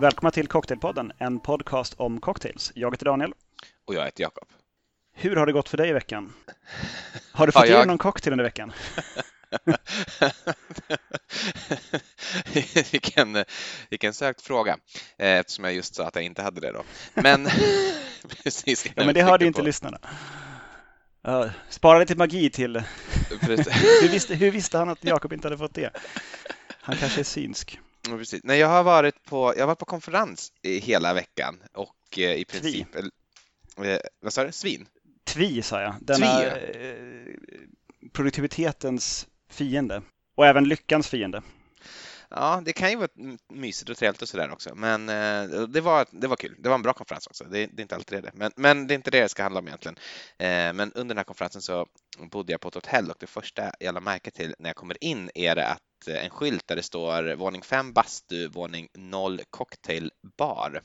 Välkomna till Cocktailpodden, en podcast om cocktails. Jag heter Daniel. Och jag heter Jakob. Hur har det gått för dig i veckan? Har du fått ja, jag... någon cocktail under veckan? vilken, vilken sökt fråga, eh, eftersom jag just sa att jag inte hade det då. Men precis. Ja, men det hörde inte lyssnarna. Uh, spara lite magi till... hur, visste, hur visste han att Jakob inte hade fått det? Han kanske är synsk. Precis. Nej, jag har varit på, jag har varit på konferens i hela veckan och eh, i princip... Tvi. Eh, vad sa du? Svin? Tvi sa jag. Denna Tvi. Eh, produktivitetens fiende och även lyckans fiende. Ja, det kan ju vara mysigt och trevligt och sådär också, men eh, det, var, det var kul. Det var en bra konferens också. Det, det är inte alltid det, men, men det är inte det det ska handla om egentligen. Eh, men under den här konferensen så bodde jag på ett hotell och det första jag lade märke till när jag kommer in är det att eh, en skylt där det står våning 5 bastu, våning 0 cocktailbar.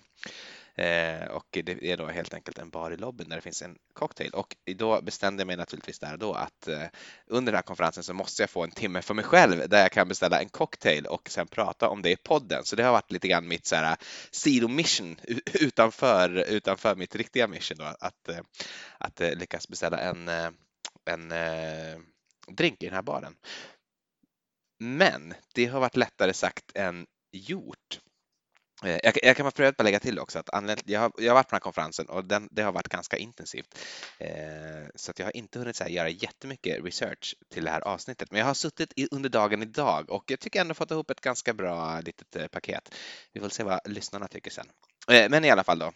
Eh, och det är då helt enkelt en bar i lobbyn där det finns en cocktail och då bestämde jag mig naturligtvis där och då att eh, under den här konferensen så måste jag få en timme för mig själv där jag kan beställa en cocktail och sen prata om det i podden. Så det har varit lite grann mitt så här eh, sidomission utanför, utanför mitt riktiga mission då att, eh, att eh, lyckas beställa en, eh, en eh, drink i den här baren. Men det har varit lättare sagt än gjort. Eh, jag, jag kan bara lägga till också att jag har, jag har varit på den här konferensen och den, det har varit ganska intensivt. Eh, så att jag har inte hunnit så här, göra jättemycket research till det här avsnittet. Men jag har suttit i, under dagen idag och jag tycker ändå fått ihop ett ganska bra litet eh, paket. Vi får se vad lyssnarna tycker sen. Eh, men i alla fall då.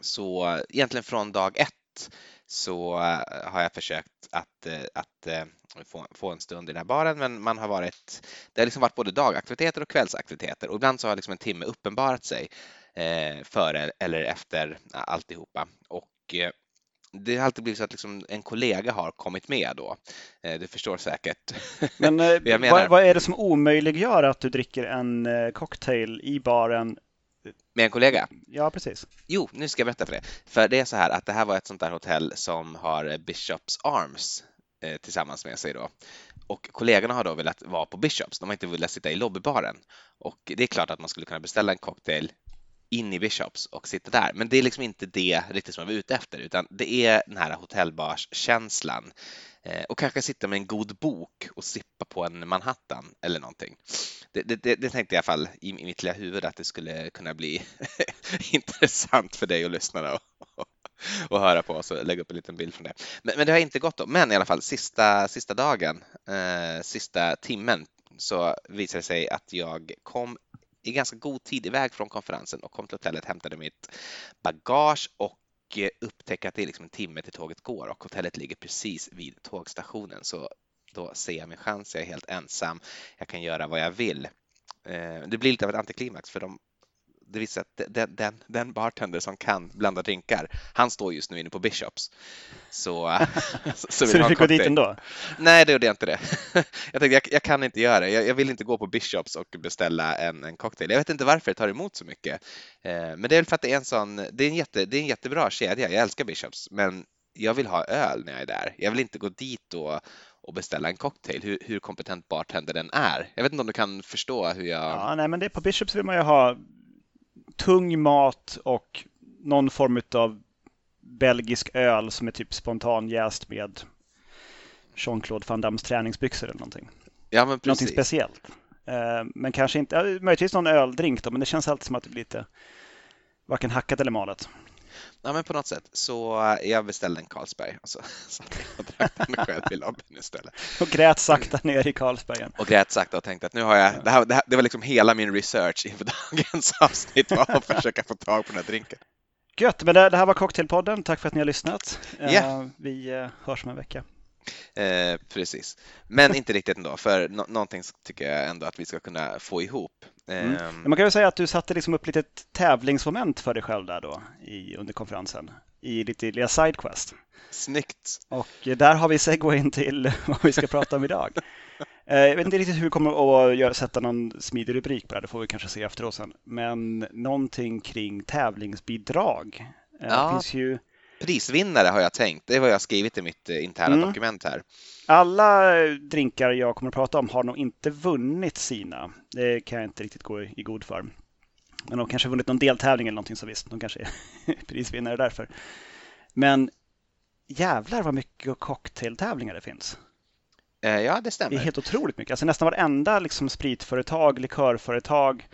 Så egentligen från dag ett så eh, har jag försökt att, eh, att eh, få, få en stund i den här baren, men man har varit, det har liksom varit både dagaktiviteter och kvällsaktiviteter och ibland så har liksom en timme uppenbarat sig före eller efter alltihopa. Och det har alltid blivit så att liksom en kollega har kommit med då. Du förstår säkert. Men vad, vad, är det som omöjliggör att du dricker en cocktail i baren med en kollega? Ja, precis. Jo, nu ska jag berätta för det. För det är så här att det här var ett sånt där hotell som har Bishops Arms eh, tillsammans med sig då. Och kollegorna har då velat vara på Bishops. De har inte velat sitta i lobbybaren. Och det är klart att man skulle kunna beställa en cocktail in i Bishops och sitta där. Men det är liksom inte det riktigt som jag var ute efter, utan det är den här hotellbarskänslan Eh, och kanske sitta med en god bok och sippa på en Manhattan eller någonting. Det, det, det tänkte jag i alla fall i, i mitt lilla huvud att det skulle kunna bli intressant för dig att lyssna och, och höra på oss och lägga upp en liten bild från det. Men, men, det har inte gått då. Men i alla fall sista, sista dagen, eh, sista timmen så visade det sig att jag kom i ganska god tid iväg från konferensen och kom till hotellet, hämtade mitt bagage och eh, upptäcker att det är liksom en timme till tåget går och hotellet ligger precis vid tågstationen. Så då ser jag min chans, jag är helt ensam, jag kan göra vad jag vill. Eh, det blir lite av ett antiklimax för de det visar att den, den, den, bartender som kan blanda drinkar, han står just nu inne på Bishops. Så, så, så, så du fick gå dit ändå? Nej, det gjorde jag inte det. Jag tänkte, jag, jag kan inte göra det. Jag, jag, vill inte gå på Bishops och beställa en, en cocktail. Jag vet inte varför det tar emot så mycket. Eh, men det är väl för att det är en sån, det är en, jätte, det är en jättebra kedja. Jag älskar Bishops, men jag vill ha öl när jag är där. Jag vill inte gå dit och, och beställa en cocktail, hur, hur kompetent bartender den är. Jag vet inte om du kan förstå hur jag... Ja, nej, men det, på Bishops vill man ju ha tung mat och någon form av belgisk öl som är typ spontanjäst med Jean-Claude Van Dammes träningsbyxor eller någonting. Ja, men Någonting speciellt. Eh, men kanske inte, möjligtvis någon öldrink då, men det känns alltid som att det blir lite varken hackat eller malet. Ja, men på något sätt. Så eh, jag beställde en Carlsberg och så satt jag och drack den själv i lobbyn istället. Och grät sakta ner i Carlsbergen. Och grät sakta och tänkte att nu har jag, det, här, det, här, det var liksom hela min research inför dagens avsnitt var att försöka få tag på den här drinken. Gött, men det, det här var Cocktailpodden. Tack för att ni har lyssnat. Yeah. Vi uh, hörs om en vecka. Eh, precis, men inte riktigt ändå, för no någonting tycker jag ändå att vi ska kunna få ihop. Mm. Ehm. Man kan ju säga att du satte liksom upp lite tävlingsmoment för dig själv där då i, under konferensen i ditt lilla Sidequest. Snyggt! Och där har vi segwayn till vad vi ska prata om idag. Eh, jag vet inte riktigt hur vi kommer att göra, sätta någon smidig rubrik på det, det får vi kanske se efteråt sen. Men någonting kring tävlingsbidrag. Eh, ja. Det finns ju prisvinnare har jag tänkt. Det är vad jag skrivit i mitt eh, interna mm. dokument här. Alla drinkar jag kommer att prata om har nog inte vunnit sina. Det kan jag inte riktigt gå i god för. Men de kanske vunnit någon deltävling eller någonting så visst, de kanske är prisvinnare därför. Men jävlar vad mycket cocktailtävlingar det finns. Eh, ja, det Det stämmer. är helt otroligt mycket. Alltså nästan varenda liksom spritföretag, likörföretag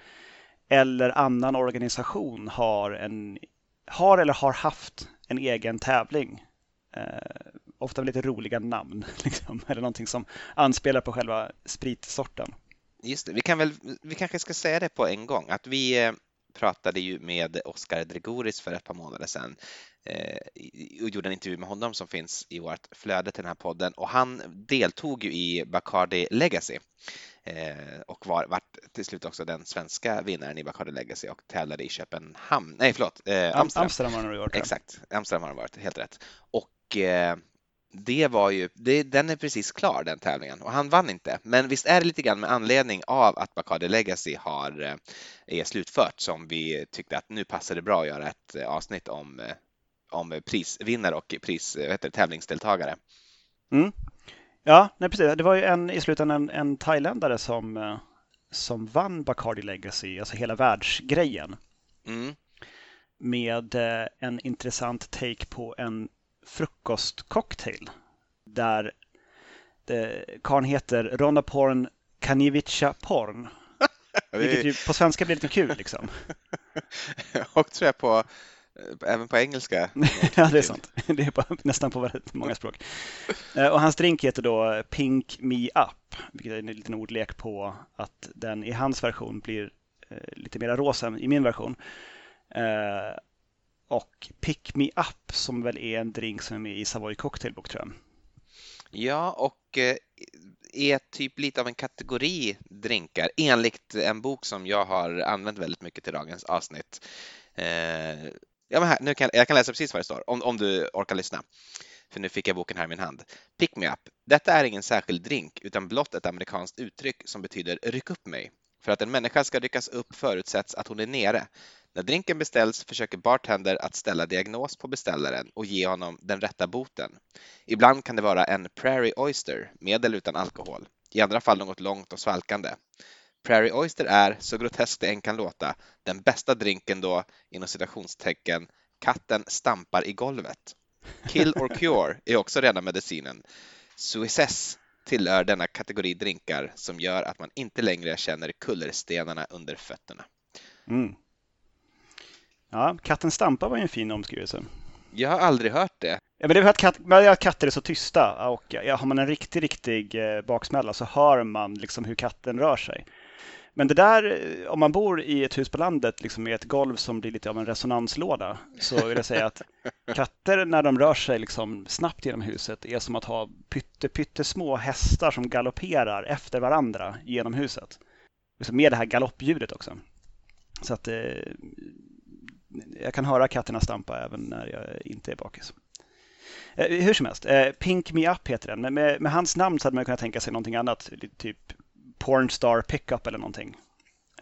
eller annan organisation har, en, har eller har haft en egen tävling. Eh, ofta med lite roliga namn, liksom, eller någonting som anspelar på själva spritsorten. Just det. Vi, kan väl, vi kanske ska säga det på en gång att vi eh, pratade ju med Oskar Dregoris för ett par månader sedan eh, och gjorde en intervju med honom som finns i vårt flöde till den här podden och han deltog ju i Bacardi Legacy eh, och var vart till slut också den svenska vinnaren i Bacardi Legacy och tävlade i Köpenhamn, nej förlåt, eh, Am- Amsterdam. Amsterdam har gjort det. Exakt, Amsterdam har det varit, helt rätt. Och eh, det var ju, det, den är precis klar den tävlingen och han vann inte. Men visst är det lite grann med anledning av att Bacardi Legacy har, eh, är slutfört som vi tyckte att nu passar det bra att göra ett eh, avsnitt om, eh, om prisvinnare och pris, vad heter det, tävlingsdeltagare. Mm. Ja, nej, precis. Det var ju en, i slutändan en, en thailändare som, eh, som vann Bacardi Legacy, alltså hela världsgrejen. Mm. med eh, en intressant take på en frukostcocktail. Där det, karln heter Ronna Porn Kanivica Porn. Vilket ju på svenska blir lite kul liksom. och tror jag på, eh, även på engelska. ja, det är sant. Det är på, nästan på väldigt många språk. Eh, Och hans drink heter då Pink Me Up, vilket är en liten ordlek på att den i hans version blir eh, lite mer rosa än i min version. Eh, Och Pick Me Up som väl är en drink som är med i Savoy Cocktailbook tror jag. Ja, och eh, är typ lite av en kategori drinkar enligt en bok som jag har använt väldigt mycket till dagens avsnitt. Eh, ja, men här, nu kan, jag kan läsa precis vad det står om, om du orkar lyssna. För nu fick jag boken här i min hand. Pick me up. Detta är ingen särskild drink utan blott ett amerikanskt uttryck som betyder ryck upp mig. För att en människa ska ryckas upp förutsätts att hon är nere. När drinken beställs försöker bartender att ställa diagnos på beställaren och ge honom den rätta boten. Ibland kan det vara en Prairie Oyster, med eller utan alkohol. I andra fall något långt och svalkande. Prairie Oyster är, så groteskt det än kan låta, den bästa drinken då, inom citationstecken, katten stampar i golvet. Kill or cure är också rena medicinen. Suicess tillhör denna kategori drinkar som gör att man inte längre känner kullerstenarna under fötterna. Mm. Ja, katten Stampa var ju en fin omskrivelse. Jag har aldrig hört det. Ja, men det är för att, men att katter är så tysta och ja, har man en riktig, riktig eh, baksmälla så hör man liksom hur katten rör sig. Men det där, eh, om man bor i ett hus på landet liksom med ett golv som blir lite av en resonanslåda så vill jag säga att katter när de rör sig liksom snabbt genom huset är som att ha pytte, pyttesmå hästar som galopperar efter varandra genom huset. Liksom med det här galoppljudet också. Så att eh, jag kan höra katterna stampa även när jag inte är bakis. Eh, hur som helst, eh, Pink Me Up heter den. Men med, med hans namn så hade man kunnat tänka sig någonting annat. Typ Pornstar Pickup eller någonting.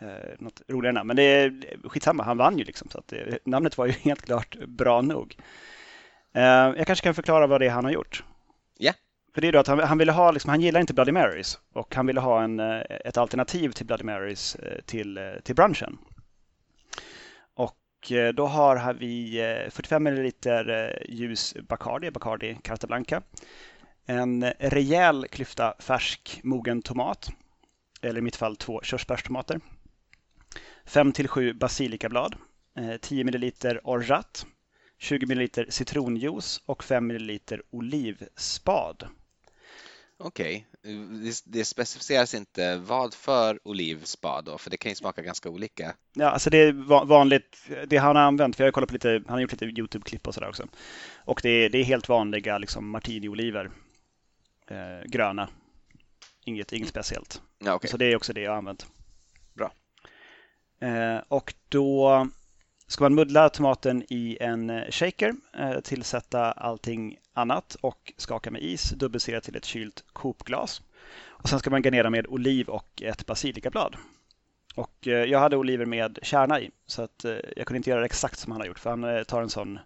Eh, något roligare namn. Men det är skitsamma, han vann ju liksom. Så att det, namnet var ju helt klart bra nog. Eh, jag kanske kan förklara vad det är han har gjort. Ja. För det är då att han, han ville ha, liksom, han gillar inte Bloody Marys. Och han ville ha en, eh, ett alternativ till Bloody Marys eh, till, eh, till brunchen. Och då har vi eh, 45 ml ljus Bacardi, Bacardi Carta Blanca. En rejäl klyfta färsk mogen tomat. Eller i mitt fall två körsbärstomater. 5 till 7 basilikablad. eh, 10 ml orgeat. 20 ml citronjuice och 5 ml olivspad. Okej, det, det specificeras inte vad för olivspad då, för det kan ju smaka ganska olika. Ja, alltså det är va- vanligt, det han har använt, för jag har kollat på lite, han har gjort lite YouTube-klipp och sådär också. Och det är, det är helt vanliga liksom martini-oliver. Eh, gröna. Inget, inget speciellt. Ja, okej. Så det är också det jag har använt. Bra. Eh, och då ska man muddla tomaten i en shaker, eh, tillsätta allting annat och skaka med is, dubbelserera till ett kylt kopglas. Och sen ska man garnera med oliv och ett basilikablad. Och eh, jag hade oliver med kärna i, så att eh, jag kunde inte göra det exakt som han har gjort, för han eh, tar en sån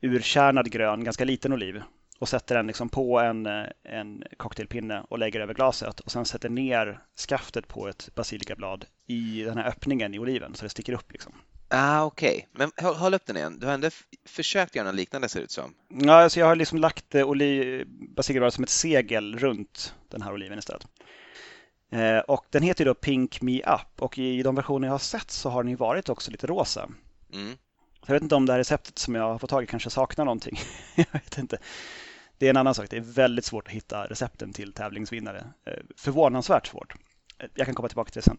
urkärnad grön, ganska liten oliv och sätter den liksom på en, en cocktailpinne och lägger över glaset och sen sätter ner skaftet på ett basilikablad i den här öppningen i oliven så det sticker upp. Liksom. Ah, Okej, okay. men håll, håll, upp den igen. Du har ändå försökt göra något liknande ser det ut som. Ja, alltså jag har liksom lagt eh, basilikablad som ett segel runt den här oliven istället. Eh, och den heter då Pink Me Up och i de versioner jag har sett så har den ju varit också lite rosa. Mm. Jag vet inte om det här receptet som jag har fått tag i kanske saknar någonting. jag vet inte. Det är en annan sak. Det är väldigt svårt att hitta recepten till tävlingsvinnare. Eh, förvånansvärt svårt. Eh, jag kan komma tillbaka till det sen.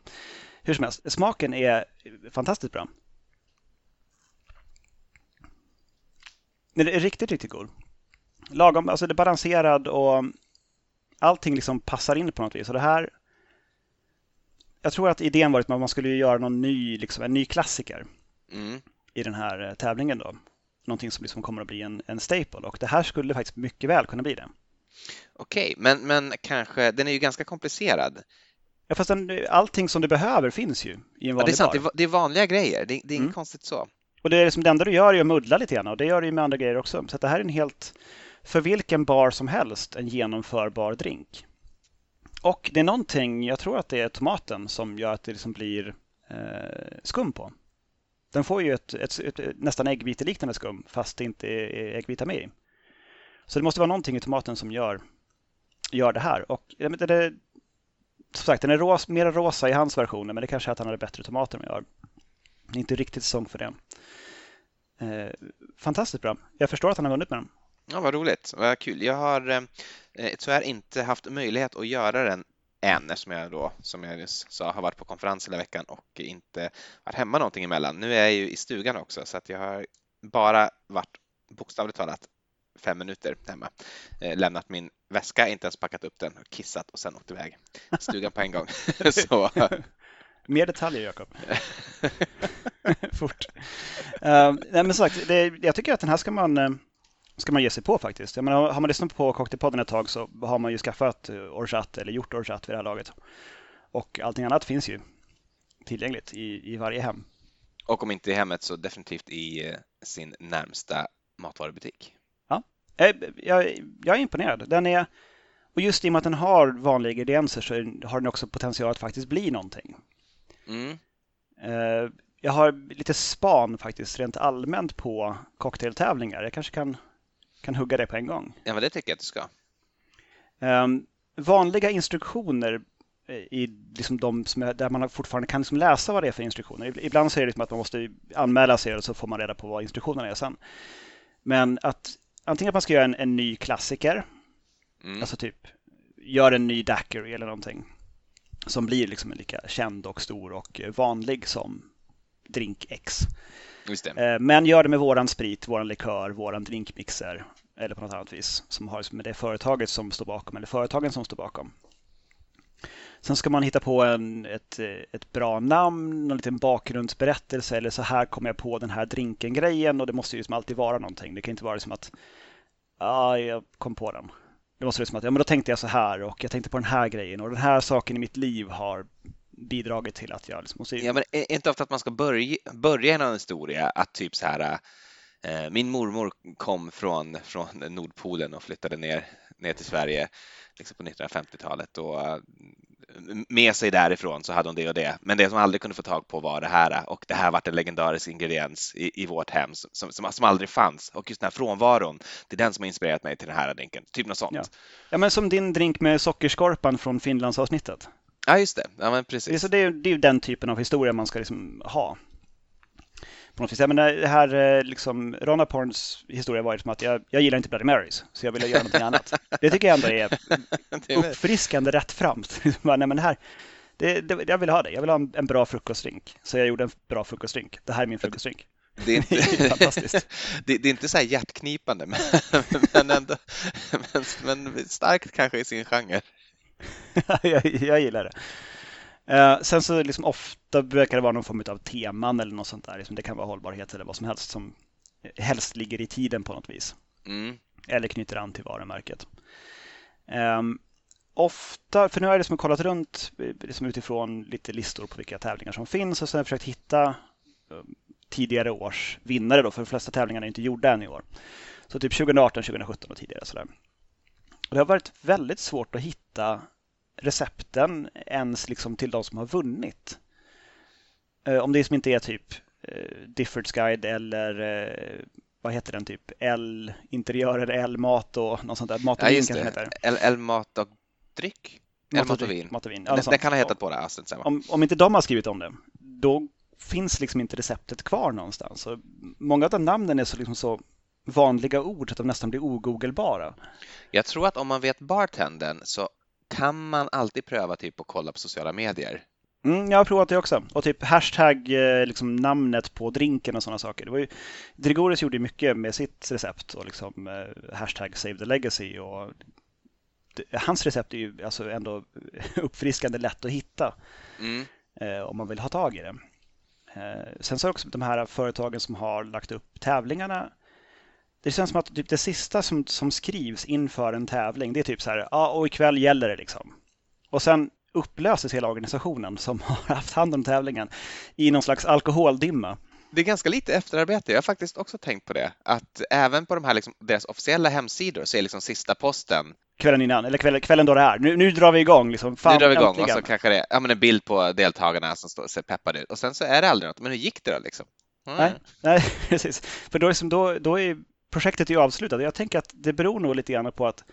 Hur som helst, smaken är fantastiskt bra. Den är riktigt, riktigt god. Lagom, alltså det är balanserad och allting liksom passar in på något vis. Och det här jag tror att idén var att man skulle göra någon ny, liksom, en ny klassiker mm. i den här eh, tävlingen. Då. Någonting som liksom kommer att bli en, en staple och det här skulle faktiskt mycket väl kunna bli det. Okej, men, men kanske, den är ju ganska komplicerad. Ja, fast den, allting som du behöver finns ju i en vanlig ja, det är sant, bar. Det är vanliga grejer, det, det är inget mm. konstigt så. Och det, är liksom, det enda du gör är att muddla lite grann och det gör du med andra grejer också. Så det här är en helt, för vilken bar som helst, en genomförbar drink. Och det är någonting, jag tror att det är tomaten som gör att det liksom blir eh, skum på. Den får ju ett, ett, ett, ett nästan äggviteliknande skum fast det inte är äggvita med i. Så det måste vara någonting i tomaten som gör, gör det här. Och det, det, som sagt, den är ros, mer rosa i hans versioner men det kanske är att han hade bättre tomater än jag har. Det är inte riktigt säsong för det. Eh, fantastiskt bra. Jag förstår att han har vunnit med den. Ja, vad roligt, vad kul. Jag har eh, tyvärr inte haft möjlighet att göra den än eftersom jag då, som jag nyss sa, har varit på konferens hela veckan och inte varit hemma någonting emellan. Nu är jag ju i stugan också så att jag har bara varit bokstavligt talat fem minuter hemma. Eh, lämnat min väska, inte ens packat upp den, kissat och sen åkt iväg. Stugan på en gång. så. Mer detaljer, Jakob. Fort. Uh, nej, men sagt, det, jag tycker att den här ska man uh, ska man ge sig på faktiskt. Jag menar, har man lyssnat på Cocktailpodden ett tag så har man ju skaffat eh, orchat eller gjort orchat vid det här laget. Och allting annat finns ju tillgängligt i, i varje hem. Och om inte i hemmet så definitivt i eh, sin närmsta matvarubutik. Ja, eh, jag, jag är imponerad. Den är, och just i och med att den har vanliga ingredienser så har den också potential att faktiskt bli någonting. Mm. Jag har lite span faktiskt rent allmänt på cocktailtävlingar. Jag kanske kan kan hugga det på en gång. Ja, men det tycker jag att du ska. Um, vanliga instruktioner i liksom de som är, där man fortfarande kan liksom läsa vad det är för instruktioner. Ibland så är det liksom att man måste anmäla sig och så får man reda på vad instruktionerna är sen. Men att antingen att man ska göra en, en ny klassiker, mm. alltså typ gör en ny daiquiri eller någonting som blir liksom lika känd och stor och vanlig som drink X. Eh, men gör det med våran sprit, våran likör, våran drinkmixer eller på något annat vis som har liksom med det företaget som står bakom eller företagen som står bakom. Sen ska man hitta på en, ett, ett bra namn, en liten bakgrundsberättelse eller så här kom jag på den här drinken-grejen och det måste ju som alltid vara någonting. Det kan inte vara som att ja, jag kom på den. Det måste vara som att ja, men då tänkte jag så här och jag tänkte på den här grejen och den här saken i mitt liv har bidragit till att jag liksom måste... Ja, men är inte ofta att man ska börja, börja en historia att typ så här min mormor kom från, från Nordpolen och flyttade ner, ner till Sverige liksom på 1950-talet och eh, med sig därifrån så hade hon det och det. Men det som aldrig kunde få tag på var det här och det här vart en legendarisk ingrediens i, i vårt hem som, som, som aldrig fanns. Och just den här frånvaron, det är den som har inspirerat mig till den här drinken. Typ något sånt. Ja, ja men som din drink med sockerskorpan från Finlandsavsnittet. Ja, just det. Ja, men precis. Så det, är, det är den typen av historia man ska liksom ha. På något vis. Jag menar, det här, eh, liksom, Ronna Porns historia var liksom att jag, jag gillar inte Bloody Marys, så jag ville göra någonting annat. Det tycker jag ändå är uppfriskande rätt framt. Nej, men här, det, det, jag vill ha det. Jag vill ha en, en, bra frukostdrink. Så jag gjorde en bra frukostdrink. Det här är min frukostdrink. Det är, inte, det fantastiskt. Det, det, är inte så här hjärtknipande, men, men ändå men, men starkt kanske i sin genre. jag, jag, gillar det. Uh, sen så liksom ofta brukar det vara någon form av teman eller något sånt där. Liksom det kan vara hållbarhet eller vad som helst som helst ligger i tiden på något vis. Mm. Eller knyter an till varumärket. Um, ofta, för nu har jag liksom kollat runt liksom utifrån lite listor på vilka tävlingar som finns och sen har jag försökt hitta um, tidigare års vinnare då, för de flesta tävlingarna är inte gjorda än i år. Så typ 2018, 2017 och tidigare. Sådär. Och det har varit väldigt svårt att hitta recepten ens liksom till de som har vunnit. Eh, om det som inte är typ eh, Diffords guide eller eh, vad heter den typ? L-interiörer, L-mat och något sånt där. Mat och Ja, vin kanske det. heter. L, L mat och dryck? Eller mat och vin? Mat och vin. Ja, den sånt. kan ha hetat båda, alltså, om, om inte de har skrivit om det, då finns liksom inte receptet kvar någonstans. Så många av de namnen är så, liksom så vanliga ord att de nästan blir ogoogelbara. Jag tror att om man vet bartendern så kan man alltid pröva typ att kolla på sociala medier. Mm, jag har provat det också. Och typ hashtag, eh, liksom namnet på drinken och sådana saker. Det var ju, Drigoris gjorde mycket med sitt recept och liksom eh, hashtag save the legacy. Och det, hans recept är ju alltså ändå uppfriskande lätt att hitta Mm. eh, om man vill ha tag i det. Eh, sen så det också de här företagen som har lagt upp tävlingarna. Det känns som att typ det sista som, som skrivs inför en tävling, det är typ så här, ja och ikväll gäller det liksom. Och sen upplöses hela organisationen som har haft hand om tävlingen i någon slags alkoholdimma. Det är ganska lite efterarbete. Jag har faktiskt också tänkt på det. Att även på de här liksom, deras officiella hemsidor så är liksom sista posten. Kvällen innan, eller kvällen, kvällen då det är. Nu, nu drar vi igång liksom. Fan, nu drar vi igång äntligen. och så kanske det är ja, men en bild på deltagarna som står, ser peppade ut. Och sen så är det aldrig något. Men hur gick det då liksom? Mm. Nej, nej, precis. För då, liksom, då, då är projektet ju avslutat. Jag tänker att det beror nog lite grann på att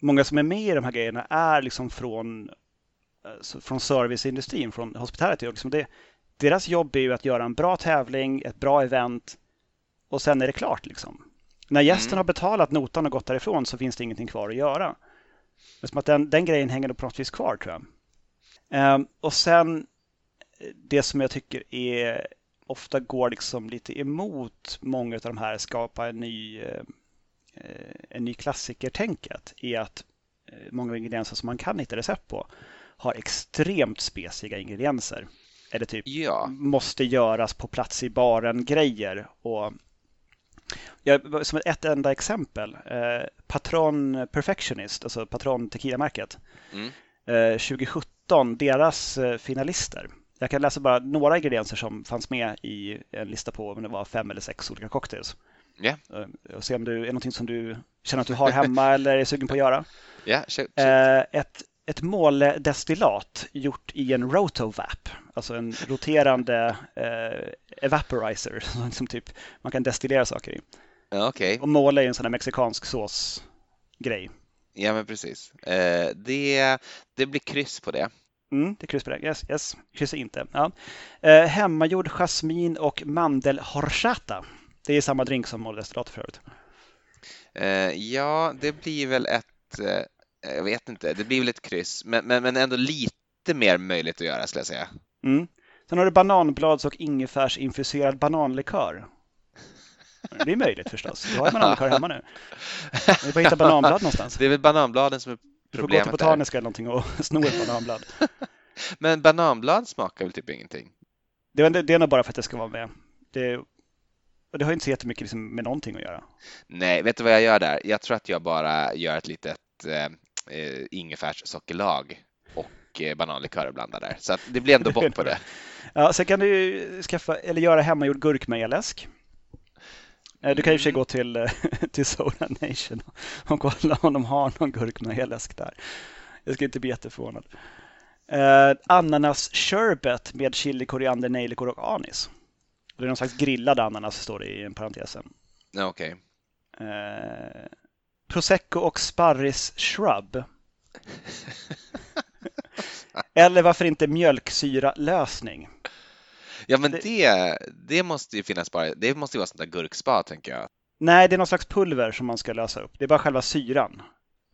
många som är med i de här grejerna är liksom från, eh, så- från serviceindustrin, från hospitality. Och liksom det, deras jobb är ju att göra en bra tävling, ett bra event och sen är det klart. Liksom. När gästen Mm. har betalat notan och gått därifrån så finns det ingenting kvar att göra. Det är som att den, den grejen hänger på något vis kvar tror jag. Ehm, och sen eh, det som jag tycker är ofta går liksom lite emot många av de här skapa en ny, eh, en ny klassiker-tänket är att eh, många ingredienser som man kan hitta recept på har extremt speciga ingredienser. Eller typ Ja, måste göras på plats i baren grejer. Och jag, som ett enda exempel, eh, Patron Perfectionist, alltså Patron Tequila-märket, Mm. eh, 2017, deras finalister. Jag kan läsa bara några ingredienser som fanns med i en lista på om det var fem eller sex olika cocktails. Ja. Eh, och se om det är någonting som du känner att du har hemma eller är sugen på att göra. ja, shoot, shoot. Eh, ett, ett måledestillat gjort i en rotovap, alltså en roterande eh, evaporizer som, som typ man kan destillera saker i. ja, okej. Och måle är en sån här mexikansk såsgrej. Ja, men precis. Eh, det, det blir kryss på det. Mm, det är kryss på det. Yes, yes. Kryss inte. Ja. Eh, hemmagjord jasmin och mandel horchata. Det är samma drink som måledestillat för övrigt. Eh, ja, det blir väl ett, eh, jag vet inte, det blir väl ett kryss, men, men, men ändå lite mer möjligt att göra skulle jag säga. Mm. Sen har du bananblads och ingefärsinfuserad bananlikör. Det är möjligt förstås. Du har ju bananlikör hemma nu. Du får hitta bananblad någonstans. Det är väl bananbladen som är Du får gå till. Botaniska eller någonting och sno ett bananblad. Men bananblad smakar väl typ ingenting? Det är, det är nog bara för att det ska vara med. Det, och det har ju inte så jättemycket liksom med någonting att göra. Nej, vet du vad jag gör där? Jag tror att jag bara gör ett litet eh, eh, ingefärssockerlag och eh, bananlikör blandar där. Så det blir ändå bort på det. Ja, sen kan du skaffa, eller göra hemmagjord gurkmejaläsk. Eh, Du kan för sig gå till, eh, till Soda Nation och kolla om de har någon gurkmejaläsk där. Jag ska inte bli jätteförvånad. Eh, ananas sherbet med chili, koriander, nejlikor och anis. Det är någon slags grillad ananas står det i en parentesen. Okej. Eh, prosecco och sparris shrub. Eller varför inte mjölksyra lösning? Ja, men Det- det, det måste ju finnas bara, det måste ju vara sånt där gurkspa tänker jag. Nej, det är någon slags pulver som man ska lösa upp. Det är bara själva syran.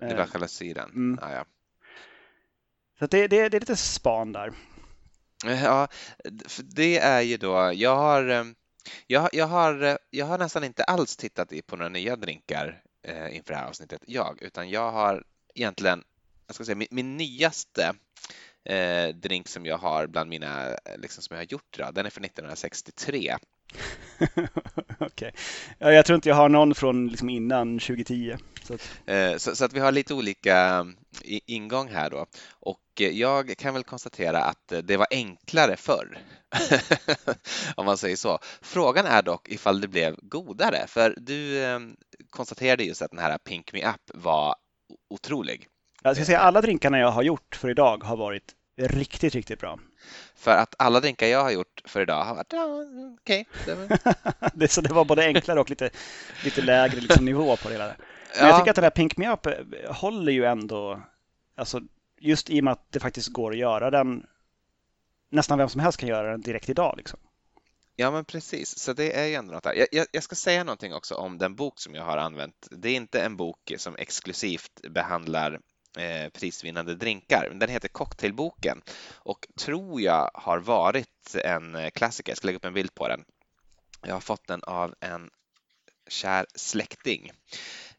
Det Eh, var själva syran. Mm. Ja, ja. Så det, det, det är lite span där. Ja, för det är ju då, jag har, eh, jag, jag har, eh, jag har nästan inte alls tittat på några nya drinkar eh, inför det här avsnittet, jag, utan jag har egentligen, jag ska säga, min, min nyaste eh, drink som jag har bland mina, eh, liksom som jag har gjort idag, den är från 1963. Okej. ja, jag tror inte jag har någon från liksom innan 2010. Så att, Eh, Så, så att vi har lite olika i- ingång här då. Och eh, jag kan väl konstatera att eh, det var enklare förr. Om man säger så. Frågan är dock ifall det blev godare. För du eh, konstaterade just att den här Pink Me Up var otrolig. Jag ska säga alla drinkarna jag har gjort för idag har varit riktigt, riktigt bra. För att alla drinkar jag har gjort för idag har varit ja, okej. Okay. så det var både enklare och lite, lite lägre liksom, nivå på det hela. Men ja. jag tycker att den här Pink Me Up eh, håller ju ändå, alltså just i och med att det faktiskt går att göra den, nästan vem som helst kan göra den direkt idag. Liksom. Ja, men precis, så det är ju ändå något där. Jag, jag, ska säga någonting också om den bok som jag har använt. Det är inte en bok som exklusivt behandlar eh, prisvinnande drinkar. Den heter Cocktailboken och tror jag har varit en eh, klassiker. Jag ska lägga upp en bild på den. Jag har fått den av en kär släkting.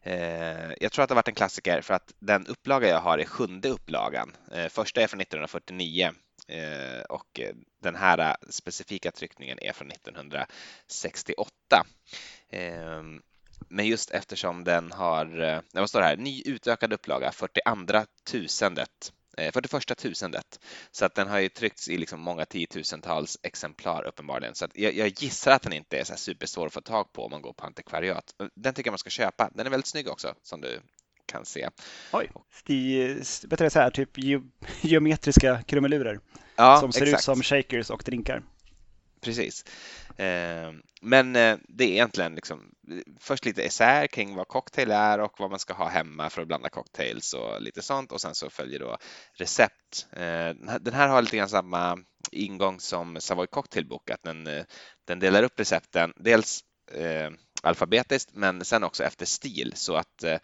Eh, jag tror att det har varit en klassiker för att den upplaga jag har är sjunde upplagan. Eh, första är från 1949 eh, och eh, den här eh, specifika tryckningen är från 1968. Men just eftersom den har, vad står det här, ny utökad upplaga, 42 tusendet 41 tusendet. Så att den har ju tryckts i liksom många tiotusentals exemplar uppenbarligen. Så att jag, jag gissar att den inte är så supersvår att få tag på om man går på antikvariat. Den tycker jag man ska köpa. Den är väldigt snygg också som du kan se. Oj, i, du, så här, typ ge, geometriska krumelurer ja, som ser exakt. ut som shakers och drinkar. Precis. Ehm, men eh, det är egentligen liksom först lite esär kring vad cocktail är och vad man ska ha hemma för att blanda cocktails och lite sånt. Och sen så följer då recept. Ehm, den här har lite grann samma ingång som Savoy Cocktail Book, att den, eh, den delar upp recepten dels eh, alfabetiskt men sen också efter stil. Så att eh,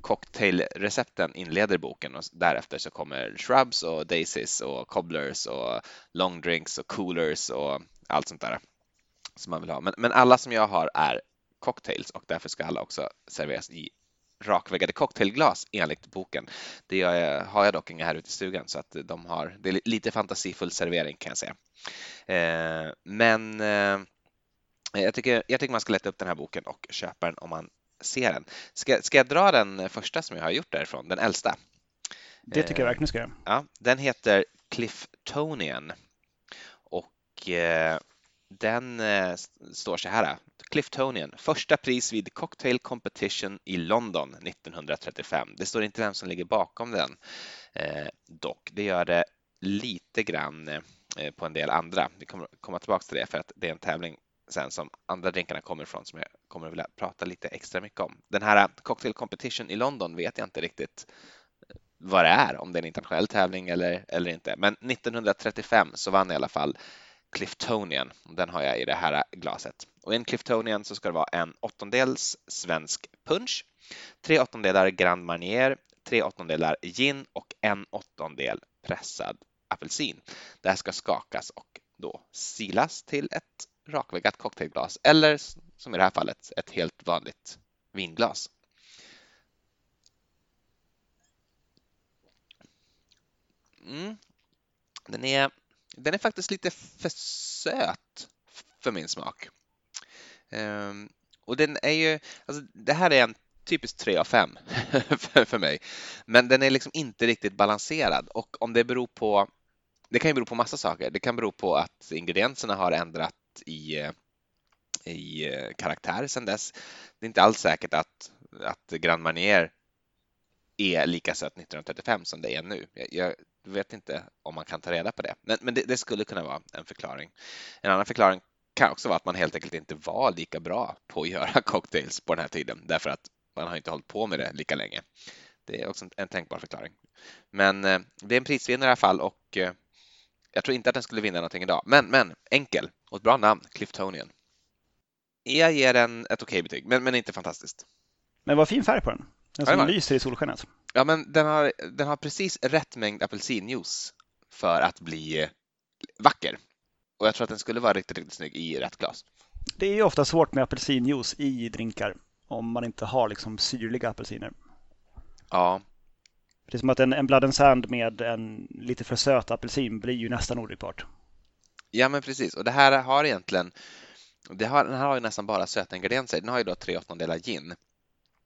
cocktailrecepten inleder boken och därefter så kommer shrubs och daisies och cobblers och long drinks och coolers och allt sånt där som man vill ha. Men, men alla som jag har är cocktails och därför ska alla också serveras i rakväggade cocktailglas enligt boken. Det har jag dock inga här ute i stugan så att de har, det är lite fantasifull servering kan jag säga. Eh, men eh, jag, tycker, jag tycker man ska leta upp den här boken och köpa den om man ser den. Ska, ska jag dra den första som jag har gjort därifrån, den äldsta? Det tycker jag verkligen ska göra. Ja, den heter Cliftonian och eh, den eh, står så här. Cliftonian, första pris vid Cocktail Competition i London 1935. Det står inte vem som ligger bakom den eh, dock. Det gör det lite grann eh, på en del andra. Vi kommer komma tillbaka till det för att det är en tävling sen som andra drinkarna kommer ifrån som jag kommer att vilja prata lite extra mycket om. Den här eh, Cocktail Competition i London vet jag inte riktigt eh, vad det är, om det är en internationell tävling eller, eller inte. Men 1935 så vann i alla fall Cliftonian. Den har jag i det här glaset. Och i en Cliftonian så ska det vara en åttondels svensk punch, tre åttondelar Grand Marnier, tre åttondelar gin och en åttondel pressad apelsin. Det här ska skakas och då silas till ett rakväggat cocktailglas eller som i det här fallet ett helt vanligt vinglas. Mm. Den är den är faktiskt lite för söt för min smak. Um, och den är ju, alltså det här är en typisk 3 av 5 för, mig. Men den är liksom inte riktigt balanserad och om det beror på, det kan ju bero på massa saker. Det kan bero på att ingredienserna har ändrat i, i eh, karaktär sedan dess. Det är inte alls säkert att, att Grand Marnier är lika sött 1935 som det är nu. Jag, jag vet inte om man kan ta reda på det, men, men det, det, skulle kunna vara en förklaring. En annan förklaring kan också vara att man helt enkelt inte var lika bra på att göra cocktails på den här tiden därför att man har inte hållit på med det lika länge. Det är också en, en tänkbar förklaring. Men eh, det är en prisvinnare i alla fall och eh, jag tror inte att den skulle vinna någonting idag. Men, men enkel och ett bra namn, Cliftonian. Jag ger den ett okej betyg, men, men inte fantastiskt. Men vad fin färg på den. Den som lyser i solskenet. Ja, men den har, den har precis rätt mängd apelsinjuice för att bli vacker. Och jag tror att den skulle vara riktigt, riktigt snygg i rätt glas. Det är ju ofta svårt med apelsinjuice i drinkar om man inte har liksom syrliga apelsiner. Ja. Det är som att en, en Blood and Sand med en lite för söt apelsin blir ju nästan odrickbart. Ja, men precis. Och det här har egentligen, det har, den här har ju nästan bara söta ingredienser. Den har ju då tre åttondelar gin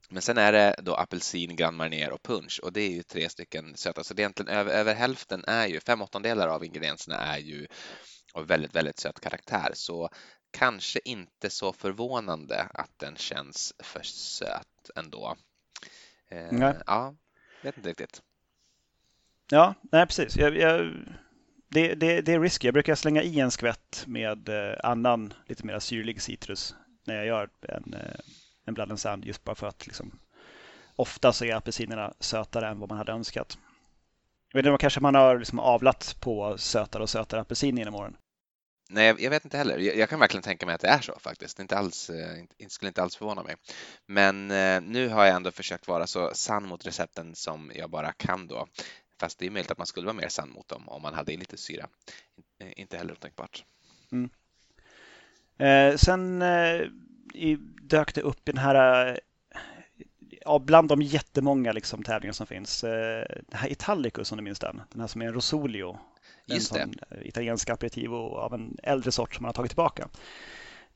men sen är det då apelsin, Grand Marnier och punch och det är ju tre stycken söta. Så det är egentligen över, över hälften är ju, fem åttondelar av ingredienserna är ju av väldigt, väldigt söt karaktär. Så kanske inte så förvånande att den känns för söt. ändå. Eh, Nej. Ja, vet inte riktigt. Ja, nej precis. Jag, jag, det, det, det är risky. Jag brukar slänga i en skvätt med eh, annan lite mer syrlig citrus när jag gör en, en blood and sand just bara för att liksom, ofta så är apelsinerna sötare än vad man hade önskat. Jag vet inte, kanske man har liksom avlat på sötare och sötare apelsin genom åren. Nej, jag- vet inte heller. Jag, kan verkligen tänka mig att det är så faktiskt. Det inte alls, eh, inte, skulle inte alls förvåna mig. Men eh, nu har jag ändå försökt vara så sann mot recepten som jag bara kan då. Fast det är möjligt att man skulle vara mer sann mot dem om man hade lite syra. Eh, Inte heller otänkbart. Eh, sen eh, i, dök det upp i den här, eh, ja, bland de jättemånga liksom, tävlingar som finns, eh, den här Italicus om du minns den, den här som är en Rosolio. En Just det. sån eh, italiensk aperitivo av en äldre sort som man har tagit tillbaka.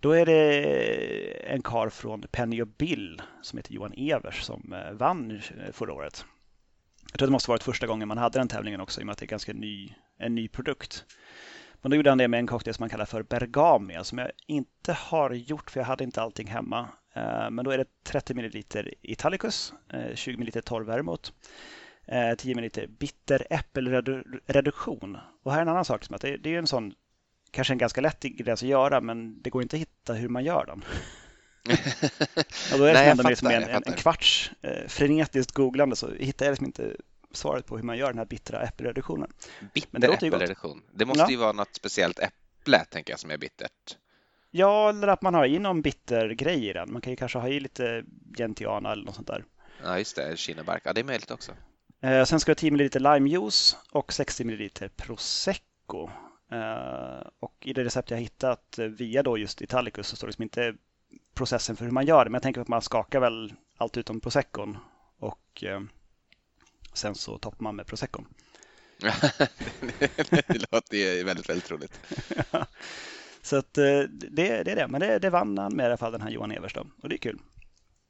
Då är det en kar från Penny och Bill som heter Johan Evers som eh, vann förra året. Jag tror det måste varit första gången man hade den tävlingen också i och med att det är ganska ny, en ny produkt. Men då gjorde han det med en cocktail som man kallar för Bergamia som jag inte har gjort för jag hade inte allting hemma. Eh, Men då är det 30 ml Italicus, eh, 20 ml torr vermouth, eh, 10 ml bitter äppelreduktion. Och här är en annan sak som att det, är en sån, kanske en ganska lätt ingrediens att göra men det går inte att hitta hur man gör den. Och då är det Nej, jag ändå liksom fattar, en, jag en, en fattar. kvarts eh, frenetiskt googlande så hittar jag liksom inte svaret på hur man gör den här bittra äppelreduktionen. Bitter äppelreduktion. Det måste Ja. ju vara något speciellt äpple, tänker jag, som är bittert. Ja, eller att man har i någon bitter grej i den. Man kan ju kanske ha i lite gentiana eller något sånt där. Ja, just det. Kinnebark. Ja, det är möjligt också. Eh, sen ska det 10 ml limejuice och 60 ml prosecco. Eh, och i det recept jag hittat via då just Italicus så står det liksom inte processen för hur man gör det. Men jag tänker att man skakar väl allt utom proseccon och eh, sen så toppar man med proseccon. det låter ju väldigt, väldigt roligt. Så att eh, det, det är det. Men det, det vann han med i alla fall den här Johan Evers då. Och det är kul.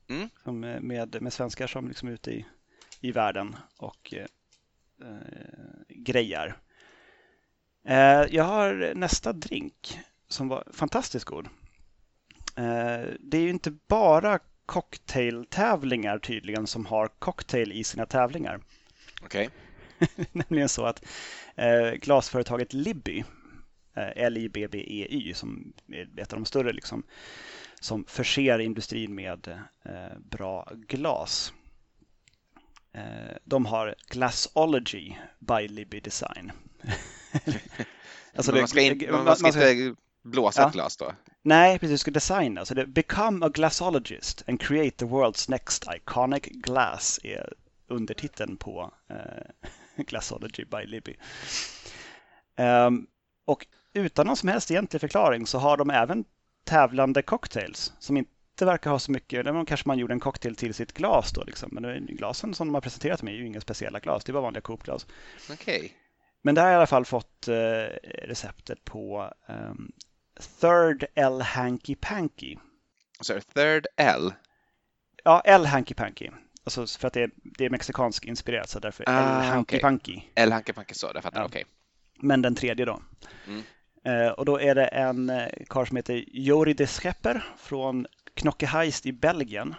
Mm. Som, eh, med, med svenskar som liksom är ute i, i världen och eh, eh, grejar. Eh, jag har nästa drink som var fantastiskt god. Eh, det är ju inte bara cocktailtävlingar tydligen som har cocktail i sina tävlingar. Okej. Nämligen så att eh, glasföretaget Libby, eh, L-I-B-B-E-Y, som är ett av de större liksom, som förser industrin med eh, bra glas. Eh, de har Glassology by Libby Design. Alltså man ska, in, man- man ska inte blåsa Ja. ett glas då? Nej, precis. Du ska designa. Så det Become a glassologist and create the world's next iconic glass är undertiteln på eh, Glassology by Libby. Ehm, och utan någon som helst egentlig förklaring så har de även tävlande cocktails som inte verkar ha så mycket, det var kanske man gjorde en cocktail till sitt glas då liksom. Men det- glasen som de har presenterat mig är ju inga speciella glas, det var vanliga Coop-glas. Okej. Men där har jag i alla fall fått eh, receptet på ehm, Third L Hanky Panky. Så är det third L. Ja, El Hanky Panky. Alltså för att det är, det är mexikansk inspirerat så därför Ah, El Hanky. Panky. L Hanke Panke så, jag fattar. Ja. Okej. Men den tredje då. Mm. Eh, och då är det en eh, karl som heter Jori de Schepper från Knockeheist i Belgien.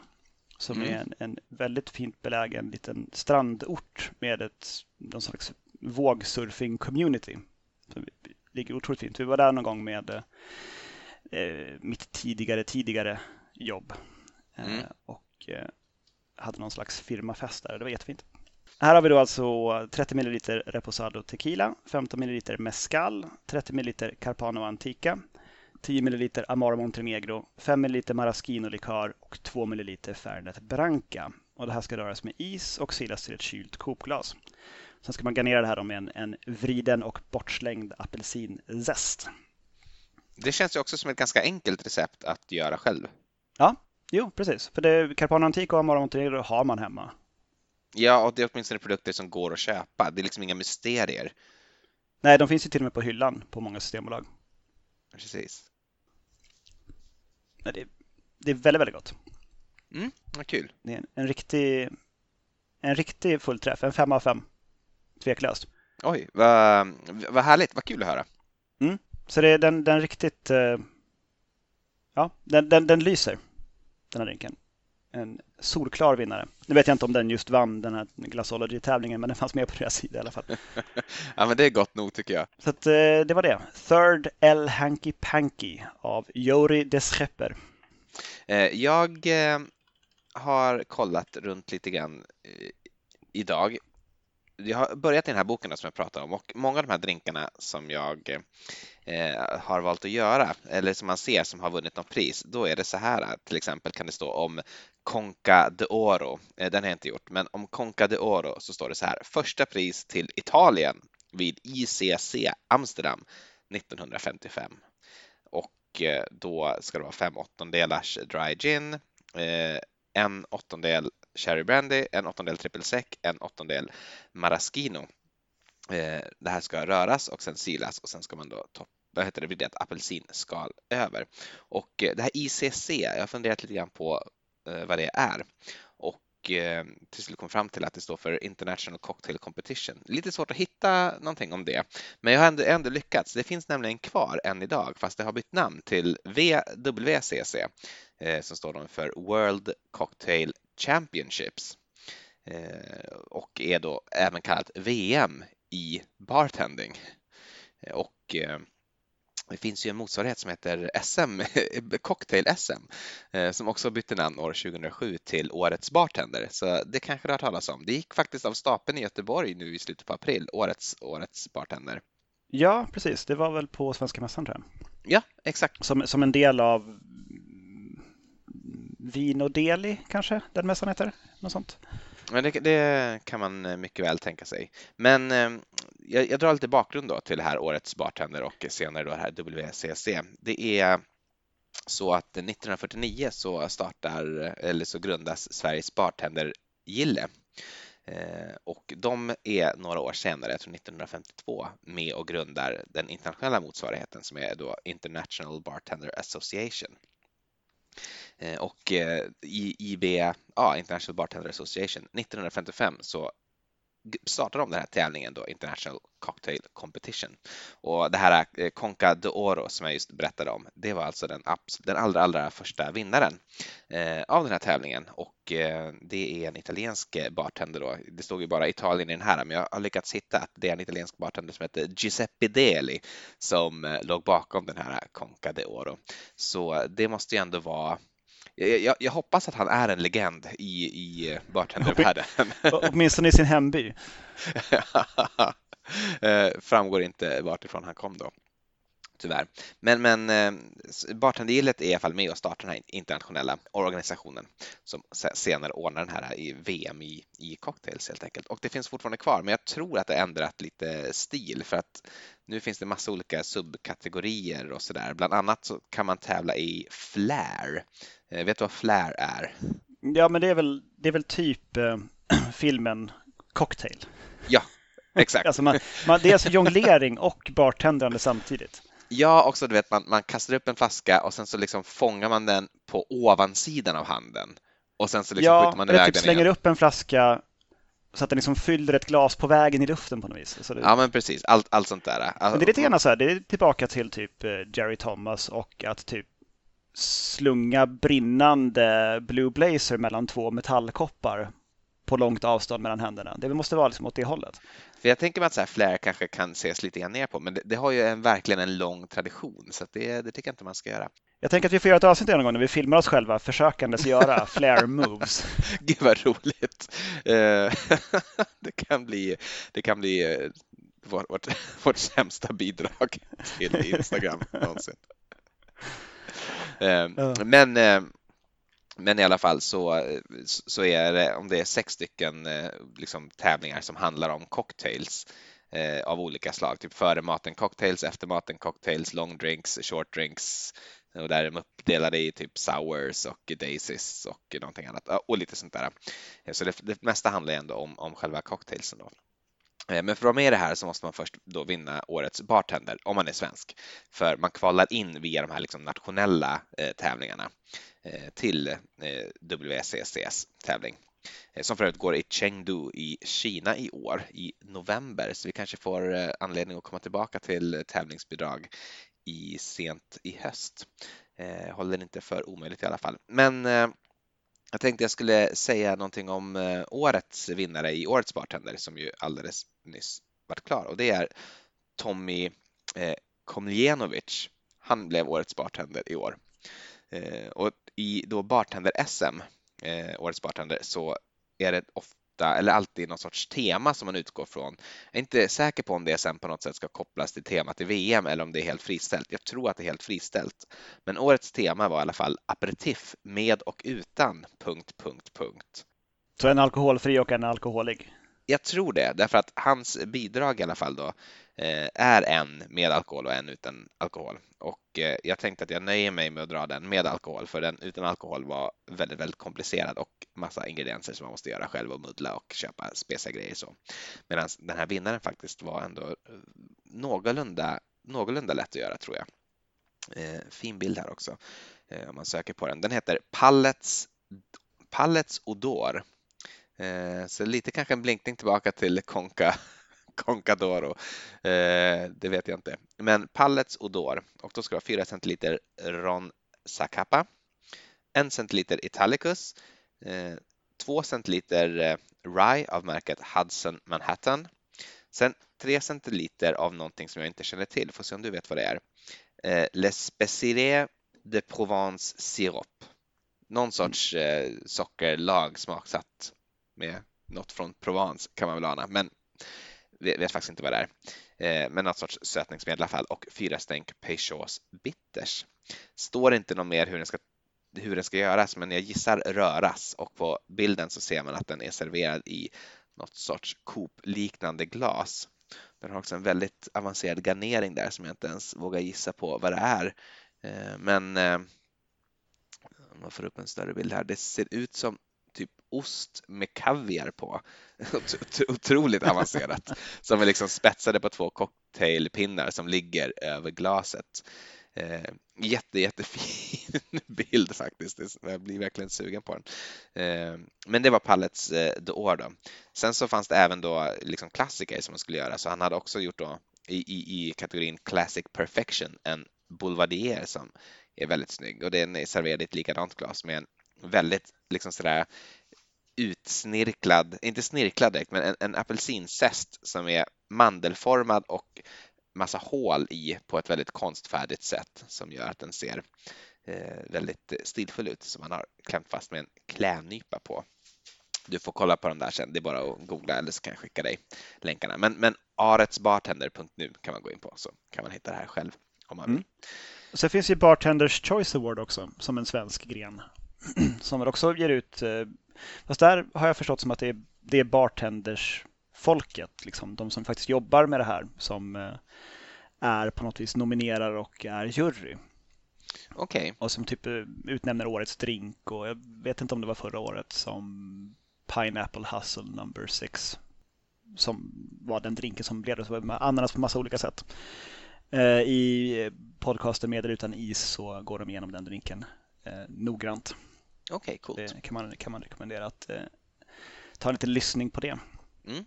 Som Mm. är en, en väldigt fint belägen liten strandort med ett någon slags vågsurfing-community. Som ligger otroligt fint. Vi var där någon gång med eh, mitt tidigare, tidigare jobb. Eh, Mm. och eh, hade någon slags firmafest där. Det var jättefint. Här har vi då alltså 30 ml Reposado Tequila, 15 ml Mezcal, 30 ml Carpano Antica, 10 ml Amaro Montenegro, 5 ml Maraschino-likör och 2 ml Fernet Branca. Och det här ska röras med is och silas till ett kylt kokglas. Sen ska man garnera det här med en, en vriden och bortslängd apelsinzest. Det känns ju också som ett ganska enkelt recept att göra själv. Jo, precis. För det, Carpano Antica och Amaro Montenegro har man hemma. Ja, och det är åtminstone produkter som går att köpa. Det är liksom inga mysterier. Nej, de finns ju till och med på hyllan på många systembolag. Precis. Nej, det, det är väldigt, väldigt gott. Mm, vad kul. Det är en, en riktig en riktig fullträff, en fem av fem. Tveklöst. Oj, vad, vad härligt. Vad kul att höra. Så det är den, den riktigt... eh, Ja, den, den, den lyser, den här drinken. en solklar vinnare. Nu vet jag inte om den just vann den här Glassology-tävlingen, men den fanns med på deras sida i alla fall. ja, men det är gott nog tycker jag. Så att, eh, det var det. Third El Hanky Panky av Jori Deschepper. Eh, jag eh, har kollat runt lite grann idag. Jag har börjat i den här boken som jag pratar om och många av de här drinkarna som jag eh, har valt att göra eller som man ser som har vunnit något pris, då är det så här till exempel kan det stå om Conca de Oro. Eh, den har jag inte gjort, men om Conca de Oro så står det så här. Första pris till Italien vid ICC Amsterdam 1955. Och eh, då ska det vara fem åttondelars dry gin, eh, en åttondel Cherry Brandy, en åttondel triple sec, en åttondel Maraschino. Eh, det här ska röras och sen silas och sen ska man då toppa vad heter det, vrida ett apelsinskal över. Och eh, det här ICC, jag har funderat lite grann på eh, vad det är och eh, till slut kom fram till att det står för International Cocktail Competition. Lite svårt att hitta någonting om det, men jag har ändå, ändå lyckats. Det finns nämligen kvar än idag, fast det har bytt namn till WCC som står för World Cocktail Championships och är då även kallat VM i bartending. Och det finns ju en motsvarighet som heter SM, Cocktail-SM, eh, som också bytte namn år 2007 till Årets bartender. Så det kanske du har talas om. Det gick faktiskt av stapeln i Göteborg nu i slutet på april, Årets, årets bartender. Ja, precis. Det var väl på Svenska Mässan tror jag. Ja, exakt. Som, som en del av Vino Deli kanske den mässan heter? Något sånt. Ja, det, det, kan man eh, mycket väl tänka sig. Men eh, jag, jag, drar lite bakgrund då till det här årets bartender och senare då det här WCC. Det är så att 1949 så startar eller så grundas Sveriges bartendergille eh, och de är några år senare, jag tror 1952, med och grundar den internationella motsvarigheten som är då International Bartender Association. Eh, och eh, i IB, ja, International Bartender Association, 1955 så startade de den här tävlingen då, International Cocktail Competition. Och det här eh, Conca de Oro som jag just berättade om, det var alltså den, den allra, allra första vinnaren eh, av den här tävlingen och eh, det är en italiensk bartender då. Det stod ju bara Italien i den här, men jag har lyckats hitta att det är en italiensk bartender som heter Giuseppe Deli som eh, låg bakom den här Conca de Oro. Så det måste ju ändå vara jag, jag, hoppas att han är en legend i, i bartendervärlden. Åtminstone i sin hemby. Eh, framgår inte vartifrån han kom då. Tyvärr. Men, men eh, Bartendergillet är i alla fall med och startar den här internationella organisationen som senare ordnar den här i VM i, i cocktails helt enkelt. Och det finns fortfarande kvar, men jag tror att det ändrat lite stil för att nu finns det massa olika subkategorier och sådär. Bland annat så kan man tävla i flair Eh, vet du vad Flair är? Ja, men det är väl, det är väl typ eh, filmen Cocktail. Ja, exakt. alltså man, man, det är alltså jonglering och bartendrande samtidigt. Ja, också du vet man, man kastar upp en flaska och sen så liksom fångar man den på ovansidan av handen och sen så liksom ja, skjuter man iväg typ den slänger igen. upp en flaska så att den liksom fyller ett glas på vägen i luften på något vis. Så det... Ja, men precis. Allt, allt sånt där. Men det är lite grann så här, det är tillbaka till typ eh, Jerry Thomas och att typ slunga brinnande Blue Blazer mellan två metallkoppar på långt avstånd mellan händerna. Det måste vara liksom åt det hållet. För jag tänker mig att så här, Flair kanske kan ses lite grann ner på, men det, det har ju en, verkligen en lång tradition, så det, det, tycker jag inte man ska göra. Jag tänker att vi får göra ett avsnitt en gång när vi filmar oss själva försökandes göra Flair moves. Gud vad roligt! Eh, det kan bli, det kan bli eh, vårt, vårt, vårt sämsta bidrag till Instagram någonsin. Ehm, men, men i alla fall så, så är det, om det är sex stycken eh, liksom, tävlingar som handlar om cocktails eh, av olika slag, typ före maten cocktails, efter maten cocktails, long drinks, short drinks, och där är de uppdelade i typ sours och daisies och någonting annat och lite sånt där. Eh, så det, det mesta handlar ändå om, om själva cocktailsen. Då. Eh, men för att vara med i det här så måste man först då vinna årets bartender om man är svensk. För man kvalar in via de här liksom nationella eh, tävlingarna eh, Eh, till eh, WCCs tävling. Eh, som för övrigt går i Chengdu i Kina i år i november. Så vi kanske får anledning att komma tillbaka till tävlingsbidrag i sent i höst. håller inte för omöjligt i alla fall. Men jag tänkte jag skulle säga någonting om årets vinnare i Årets Bartender som ju alldeles nyss varit klar och det är Tommy Komljenovic. Han blev Årets Bartender i år. Och i då Bartender-SM, eh, Årets Bartender, så är det ofta ofta eller alltid någon sorts tema som man utgår från. Jag är inte säker på om det sen på något sätt ska kopplas till temat i VM eller om det är helt friställt. Jag tror att det är helt friställt. Men årets tema var i alla fall aperitif med och utan... Punkt, punkt, punkt. Så en alkoholfri och en alkoholig? Jag tror det, därför att hans bidrag i alla fall då eh, är en med alkohol och en utan alkohol. Och eh, jag tänkte att jag nöjer mig med att dra den med alkohol, för den utan alkohol var väldigt, väldigt komplicerad och massa ingredienser som man måste göra själv och muddla och köpa speciella grejer så. Medan den här vinnaren faktiskt var ändå eh, någorlunda, någorlunda lätt att göra tror jag. Fin bild här också om man söker på den. Den heter Pallets, Pallets Odor Eh, så lite kanske en blinkning tillbaka till Conca, Concadoro. Eh, det vet jag inte. Men Pallets Odor och då ska det vara 4 centiliter Ron Zacapa, 1 centiliter Italicus, 2 eh, centiliter eh, Rye av märket Hudson Manhattan. Sen 3 centiliter av någonting som jag inte känner till, får se om du vet vad det är. Eh, Les Specieres de Provence Sirop. Någon sorts eh, sockerlag smaksatt med något från Provence kan man väl ana, men vet faktiskt inte vad det är. Eh, men något sorts sötningsmedel i alla fall och fyra stänk Peychaus Bitters. Står inte något mer hur den ska hur den ska göras, men jag gissar röras och på bilden så ser man att den är serverad i något sorts Coop-liknande glas. Den har också en väldigt avancerad garnering där som jag inte ens vågar gissa på vad det är. Eh, men eh, om man får upp en större bild här, det ser ut som typ ost med kaviar på. Otroligt avancerat. Som är liksom spetsade på två cocktailpinnar som ligger över glaset. Eh, jätte, jättefin bild faktiskt. Jag blir verkligen sugen på den. Eh, men det var Pallets eh, The då. Sen så fanns det även då liksom klassiker som man skulle göra, så han hade också gjort då i, i, i kategorin Classic Perfection en Boulevardier som är väldigt snygg och den är serverad i ett likadant glas med en väldigt liksom sådär utsnirklad, inte snirklad direkt, men en, en apelsinzest som är mandelformad och massa hål i på ett väldigt konstfärdigt sätt som gör att den ser eh, väldigt stilfull ut som man har klämt fast med en klädnypa på. Du får kolla på dem där sen, det är bara att googla eller så kan jag skicka dig länkarna. Men, men aretsbartender.nu kan man gå in på så kan man hitta det här själv om man vill. Mm. Sen finns ju Bartenders Choice Award också som en svensk gren som också ger ut, eh, fast där har jag förstått som att det är, det är bartenders folket, liksom, de som faktiskt jobbar med det här som eh, är på något vis nominerar och är jury. Okay. Och som typ eh, utnämner årets drink och jag vet inte om det var förra året som Pineapple Hustle number six som var den drinken som blev med ananas på massa olika sätt. I podcasten Med eller utan is så går de igenom den drinken noggrant. Okej, okay, coolt. Det kan man, kan man rekommendera att eh, ta lite lyssning på det. Mm.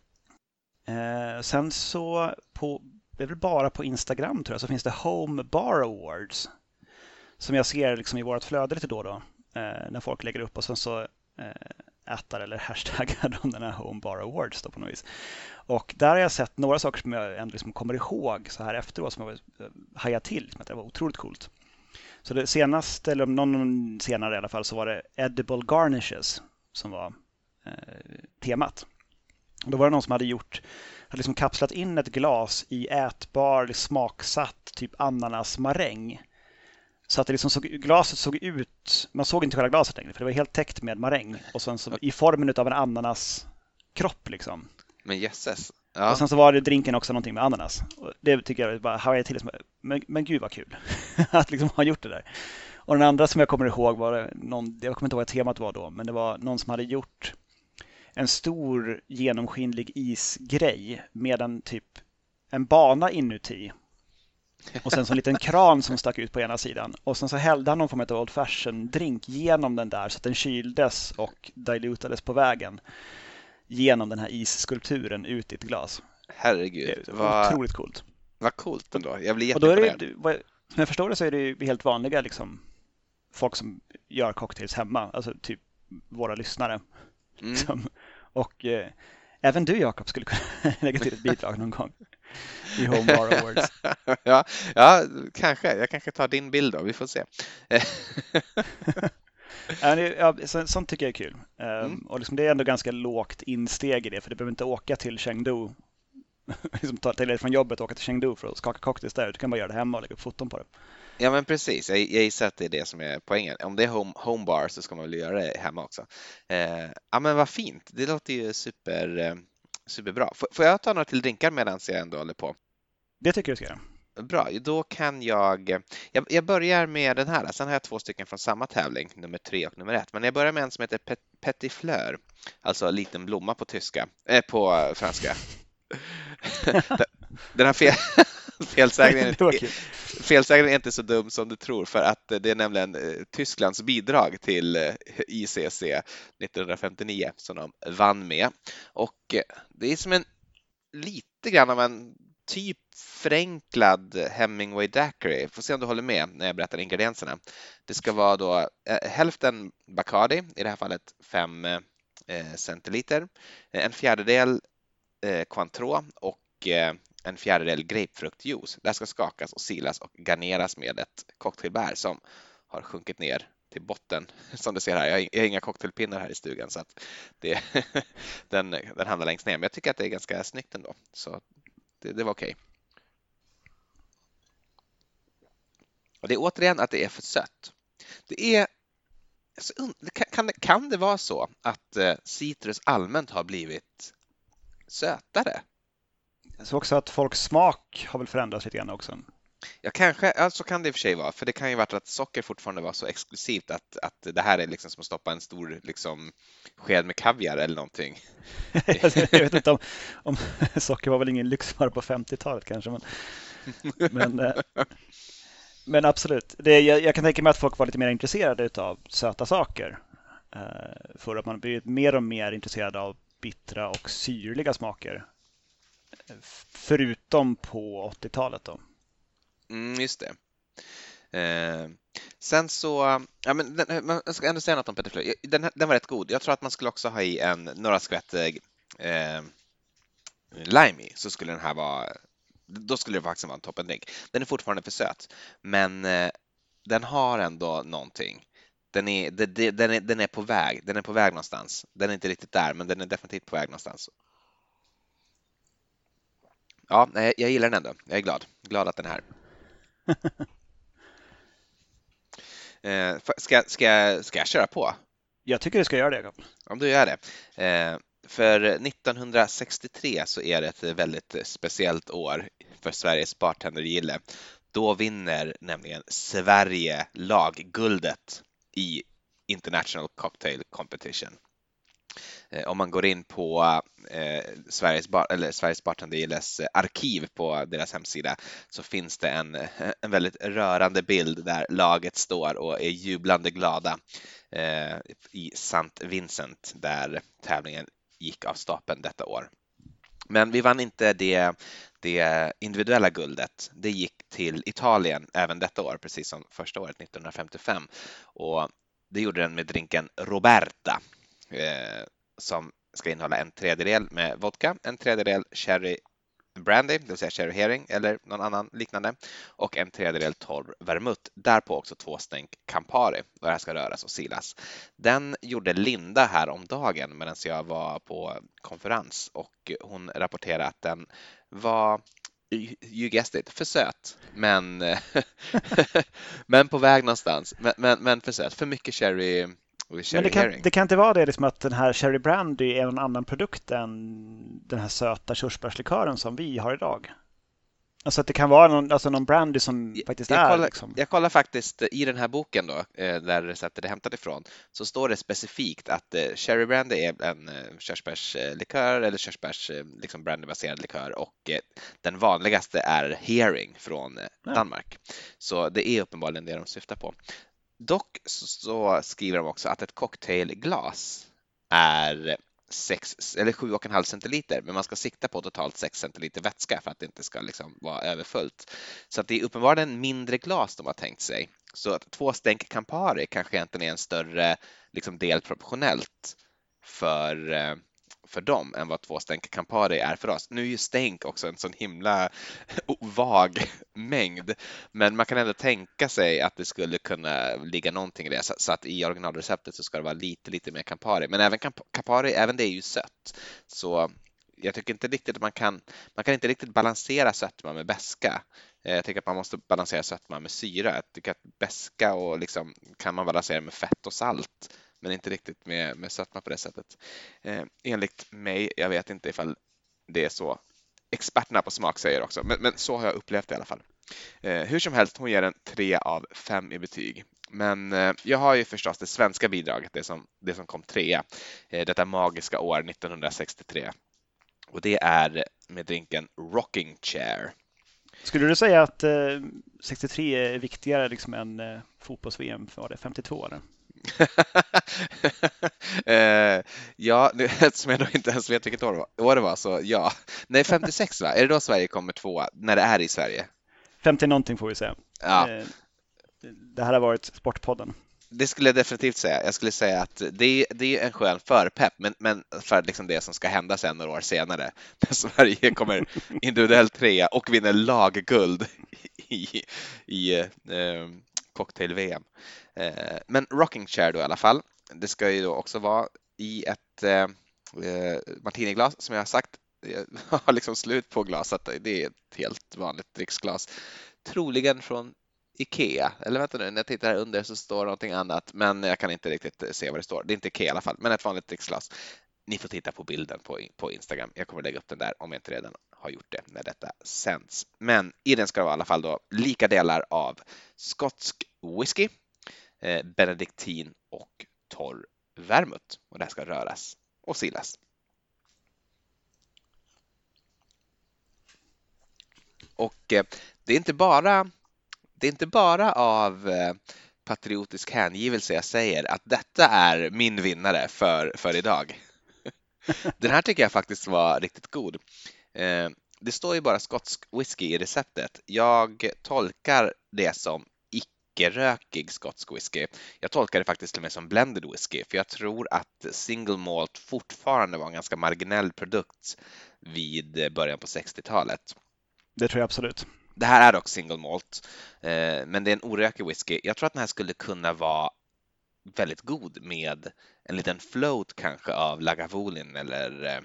Eh, sen så på, det är väl bara på Instagram tror jag, så finns det Home Bar Awards. Som jag ser liksom i vårt flöde lite då och då. Eh, när folk lägger upp och sen så eh, ätar eller hashtaggar de den här Home Bar Awards då på något vis. Och där har jag sett några saker som jag ändå liksom kommer ihåg så här efteråt som jag eh, hajat till, som att det var otroligt coolt. Så det senaste, eller någon senare i alla fall, så var det Edible Garnishes som var eh, temat. Då var det någon som hade gjort, hade liksom kapslat in ett glas i ätbar, smaksatt typ ananasmaräng. Så att det liksom såg, glaset såg ut, man såg inte själva glaset längre för det var helt täckt med maräng och sen så, i formen av en ananaskropp liksom. Men jösses. Ja. Och sen så var det drinken också någonting med ananas. Och det tycker jag bara hajade till. Men, men gud vad kul att liksom ha gjort det där. Och den andra som jag kommer ihåg var någon, jag kommer inte ihåg vad temat var då, men det var någon som hade gjort en stor genomskinlig isgrej med en typ en bana inuti. Och sen så en liten kran som stack ut på ena sidan. Och sen så hällde han någon form av old fashion drink genom den där så att den kyldes och dilutades på vägen genom den här isskulpturen ut i ett glas. Herregud. Det vad... Otroligt coolt. Vad coolt ändå. Jag blir jätteimponerad. Som jag förstår det så är det helt vanliga liksom, folk som gör cocktails hemma. Alltså typ våra lyssnare. Mm. Liksom. Och eh, även du Jakob skulle kunna lägga till ett bidrag någon gång i Home Bar Awards. ja, ja, kanske. Jag kanske tar din bild då. Vi får se. Ja, så, sånt tycker jag är kul. Ehm, Mm. Och liksom det är ändå ganska lågt insteg i det, för du behöver inte åka till Chengdu, liksom ta dig från jobbet och åka till Chengdu för att skaka cocktails där. Du kan bara göra det hemma och lägga upp foton på det. Ja, men precis. Jag, jag gissar att det är det som är poängen. Om det är home, home bar så ska man väl göra det hemma också. Eh, ja, men vad fint. Det låter ju super, eh, superbra. Får, får jag ta några till drinkar medan jag ändå håller på? Det tycker jag du ska göra. Bra, då kan jag, jag... Jag börjar med den här. Sen har jag två stycken från samma tävling, nummer tre och nummer ett. Men jag börjar med en som heter Pet, Petit Fleur, alltså liten blomma på tyska, eh, på franska. Den här fel, felsägningen, felsägningen är inte så dum som du tror för att det är nämligen eh, Tysklands bidrag till eh, ICC 1959 som de vann med. Och det är som en lite grann av en typ förenklad Hemingway Daiquiri. Får se om du håller med när jag berättar ingredienserna. Det ska vara då eh, hälften Bacardi, i det här fallet 5 eh, centiliter, eh, en fjärdedel eh, Cointreau och eh, en fjärdedel grapefruktjuice. Det här ska skakas och silas och garneras med ett cocktailbär som har sjunkit ner till botten som du ser här. Jag har, jag har inga cocktailpinnar här i stugan så att det, den, den hamnar längst ner. Men jag tycker att det är ganska snyggt ändå. Så det, det var okej. Och det är återigen att det är för sött. Det är alltså, kan, kan, det, kan det vara så att eh, citrus allmänt har blivit sötare? Jag såg också att folks smak har väl förändrats lite grann också. Ja, kanske. Ja, så kan det i och för sig vara. För det kan ju vara att socker fortfarande var så exklusivt att, att det här är liksom som att stoppa en stor liksom, sked med kaviar eller någonting. jag vet inte om, om socker var väl ingen lyxvara på 50-talet kanske. Men, men, eh, men absolut, det, jag, jag kan tänka mig att folk var lite mer intresserade av söta saker. Eh, för att man blivit mer och mer intresserad av bittra och syrliga smaker. Förutom på 80-talet då. Mm, just det. Eh, sen så, ja men den, eh, man jag ska ändå säga något om Petit Fleur. Den, den var rätt god. Jag tror att man skulle också ha i en, några skvätt eh, eh lime i, så skulle den här vara, då skulle det faktiskt vara en toppendrink. Den är fortfarande för söt, men eh, den har ändå någonting. Den är, den, är, den, är, den är på väg, den är på väg någonstans. Den är inte riktigt där, men den är definitivt på väg någonstans. Ja, jag gillar den ändå. Jag är glad. Glad att den är här. Eh, Ska, ska, ska jag köra på? Jag tycker du ska göra det Jakob. Om du gör det. Eh, För 1963 så är det ett väldigt speciellt år för Sveriges bartendergille. Då vinner nämligen Sverige lagguldet i International Cocktail Competition. Eh, Om man går in på eh, Sveriges, bar, eller Sveriges bartendergilles eh, arkiv på deras hemsida så finns det en, en väldigt rörande bild där laget står och är jublande glada eh, i St. Vincent där tävlingen gick av stapeln detta år. Men vi vann inte det, det individuella guldet. Det gick till Italien även detta år, precis som första året 1955. Och det gjorde den med drinken Roberta eh, som ska innehålla en tredjedel med vodka, en tredjedel sherry brandy, det vill säga sherry herring eller någon annan liknande och en tredjedel torr vermouth. Därpå också två stänk Campari och det här ska röras och silas. Den gjorde Linda här om dagen medan jag var på konferens och hon rapporterade att den var you guessed it, för söt, men, men på väg någonstans. Men, men, men för söt, för mycket sherry, men sherry det kan, det kan inte vara det liksom att den här Cherry Brandy är en annan produkt än den här söta körsbärslikören som vi har idag. Alltså att det kan vara någon, alltså någon brandy som faktiskt jag är kollar, liksom. jag kollar faktiskt i den här boken då, eh, där receptet är hämtat ifrån, så står det specifikt att eh, Cherry Brandy är en eh, körsbärslikör eller körsbärs liksom brandybaserad likör och den vanligaste är Hearing från Ja. Danmark. Så det är uppenbarligen det de syftar på. Dock så- skriver de också att ett cocktailglas är 6 eller 7,5 centiliter, men man ska sikta på totalt 6 centiliter vätska för att det inte ska liksom vara överfullt. Så att det är uppenbarligen mindre glas de har tänkt sig. Så att två stänk Campari kanske egentligen är en större liksom del proportionellt för eh, för dem än vad två stänk Campari är för oss. Nu är ju stänk också en sån himla vag mängd, men man kan ändå tänka sig att det skulle kunna ligga någonting i det, så att i originalreceptet så ska det vara lite, lite mer Campari. Men även Campari, även det är ju sött, så jag tycker inte riktigt att man kan, man kan inte riktigt balansera sötma med beska. Eh, jag tycker att man måste balansera sötma med syra. Jag tycker att beska och liksom kan man balansera med fett och salt men inte riktigt med, med sötma på det sättet. Eh, enligt mig, jag vet inte ifall det är så experterna på smak säger också, men, men så har jag upplevt det i alla fall. Eh, hur som helst, hon ger en 3 av 5 i betyg. Men eh, jag har ju förstås det svenska bidraget, det som, det som kom trea, eh, detta magiska år 1963. Och det är med drinken Rocking Chair. Skulle du säga att eh, 63 är viktigare liksom än eh, fotbolls-VM, var det 52 eller? eh, ja, eftersom jag då inte ens vet vilket år, år det var, så ja. Nej, 56 va? Är det då Sverige kommer tvåa, när det är i Sverige? 50 någonting får vi säga. Ja. Eh, det här har varit Sportpodden. Det skulle jag definitivt säga. Jag skulle säga att det, det är en skön förpepp, men, men för liksom det som ska hända sen några år senare, när Sverige kommer individuellt trea och vinner lagguld i, i eh, cocktail-VM. Eh, men rocking chair då i alla fall. Det ska ju då också vara i ett eh, eh martiniglas som jag har sagt. Jag har liksom slut på glaset. Det är ett helt vanligt dricksglas. Troligen från Ikea. Eller vänta nu, när jag tittar här under så står någonting annat, men jag kan inte riktigt se vad det står. Det är inte Ikea i alla fall, men ett vanligt dricksglas. Ni får titta på bilden på, på Instagram. Jag kommer lägga upp den där om jag inte redan har gjort det när detta sänds. Men i den ska det vara i alla fall då lika delar av skotsk whisky, eh, benediktin och torr vermouth. Och det här ska röras och silas. Och eh, det är inte bara det är inte bara av eh, patriotisk hängivelse jag säger att detta är min vinnare för, för idag. Den här tycker jag faktiskt var riktigt god. Eh, det står ju bara skotsk whisky i receptet. Jag tolkar det som icke-rökig skotsk whisky. Jag tolkar det faktiskt till och med som blended whisky, för jag tror att single malt fortfarande var en ganska marginell produkt vid början på 60-talet. Det tror jag absolut. Det här är dock single malt, eh, men det är en orökig whisky. Jag tror att den här skulle kunna vara väldigt god med en liten float kanske av Lagavulin eller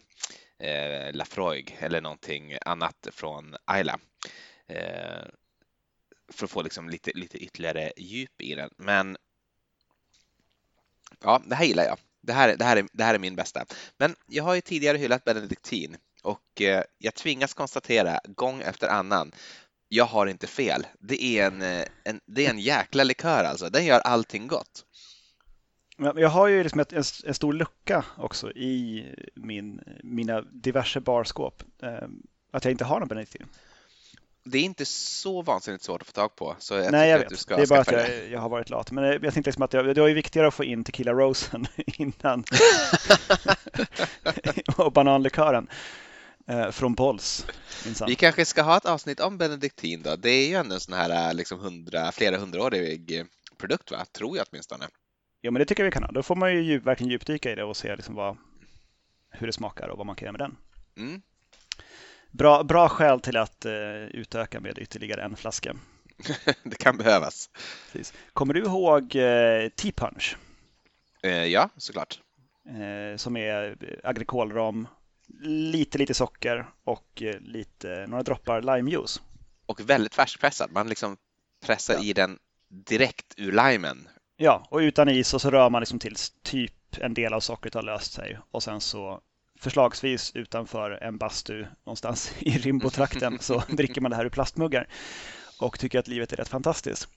eh, Lafroig eller någonting annat från Ayla. Eh, för att få liksom lite, lite ytterligare djup i den. Men ja, det här gillar jag. Det här, det, här är, det här är min bästa. Men jag har ju tidigare hyllat benediktin och eh, jag tvingas konstatera gång efter annan jag har inte fel. Det är en, eh, en, det är en jäkla likör alltså. Den gör allting gott. Jag har ju liksom ett, en, en, stor lucka också i min, mina diverse barskåp. Eh, att jag inte har någon benediktin. Det är inte så vansinnigt svårt att få tag på. Så jag Nej, jag vet. det är bara att jag, jag, har varit lat. Men jag tänkte liksom att jag, det var ju viktigare att få in Tequila Rosen innan. och bananlikören eh, från Bolls. Vi kanske ska ha ett avsnitt om benediktin då. Det är ju ändå en sån här liksom hundra, flera hundraårig produkt, va? tror jag åtminstone. Ja, men det tycker jag vi kan ha. Då får man ju djup, verkligen djupdyka i det och se liksom vad, hur det smakar och vad man kan göra med den. Mm. Bra, bra skäl till att uh, utöka med ytterligare en flaska. det kan behövas. Precis. Kommer du ihåg uh, Tea Punch? Uh, ja, såklart. Som är agrikolrom, lite, lite socker och lite, några droppar limejuice. Och väldigt färskpressad. Man liksom pressar ja. i den direkt ur limen Ja, och utan is och så rör man liksom tills typ en del av sockret har löst sig och sen så förslagsvis utanför en bastu någonstans i Rimbo-trakten så dricker man det här ur plastmuggar och tycker att livet är rätt fantastiskt.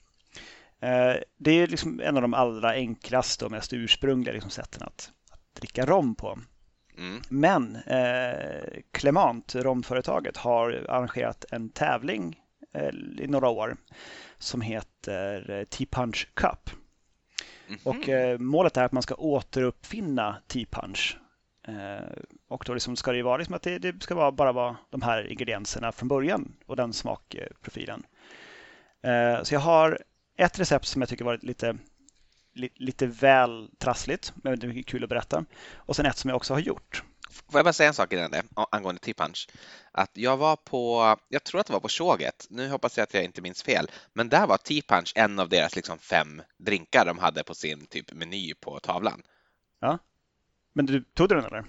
Eh, det är liksom en av de allra enklaste och mest ursprungliga liksom sätten att, att dricka rom på. Mm. Men eh, Clement, romföretaget, har arrangerat en tävling eh, i några år som heter eh, Tea Punch Cup. Mm -hmm. Och eh, målet är att man ska återuppfinna T-punch. Eh, och då liksom ska det vara liksom att det, det, ska vara, bara vara de här ingredienserna från början och den smakprofilen. Eh, så jag har ett recept som jag tycker varit lite li, lite väl trassligt, men det är kul att berätta. Och sen ett som jag också har gjort. Får jag bara säga en sak innan det, angående T-punch? Att jag var på, jag tror att det var på Tjoget, nu hoppas jag att jag inte minns fel, men där var T-punch en av deras liksom fem drinkar de hade på sin typ meny på tavlan. Ja, men du tog du den eller?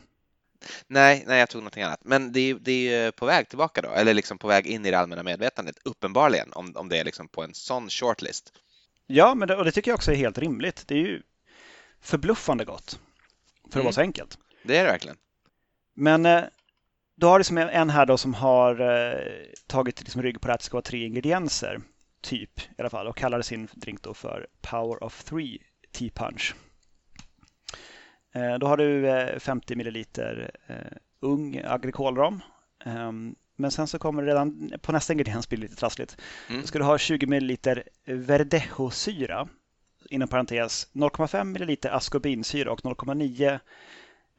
Nej, nej, jag tog någonting annat. Men det är, det är på väg tillbaka då, eller liksom på väg in i det allmänna medvetandet, uppenbarligen, om, om det är liksom på en sån shortlist. Ja, men det, och det tycker jag också är helt rimligt. Det är ju förbluffande gott för att mm. vara så enkelt. Det är det verkligen. Men eh, då har du som en här då som har eh, tagit liksom rygg på det att det ska vara tre ingredienser, typ i alla fall, och kallar sin drink då för Power of Three Tea Punch. Eh, då har du 50 milliliter ung agrikolrom. Ehm, men sen så kommer det redan på nästa ingrediens bli lite trassligt. Mm. Då ska du ha 20 milliliter verdejosyra inom parentes 0,5 milliliter askorbinsyra och 0,9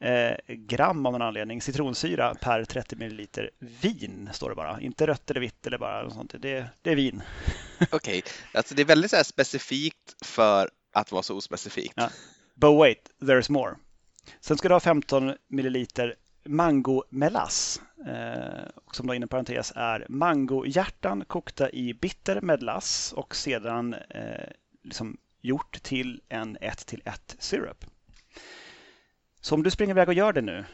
Eh, gram av någon anledning citronsyra per 30 milliliter vin, står det bara. Inte rött eller vitt eller bara något sånt. Det, det är vin. Okej, okay. alltså det är väldigt så specifikt för att vara så ospecifikt. Ja. But wait, there's more. Sen ska du ha 15 milliliter mangomelass, eh, som då inom parentes är mangohjärtan kokta i bitter melass och sedan eh, liksom gjort till en 1 till 1 syrup. Så om du springer iväg och gör det nu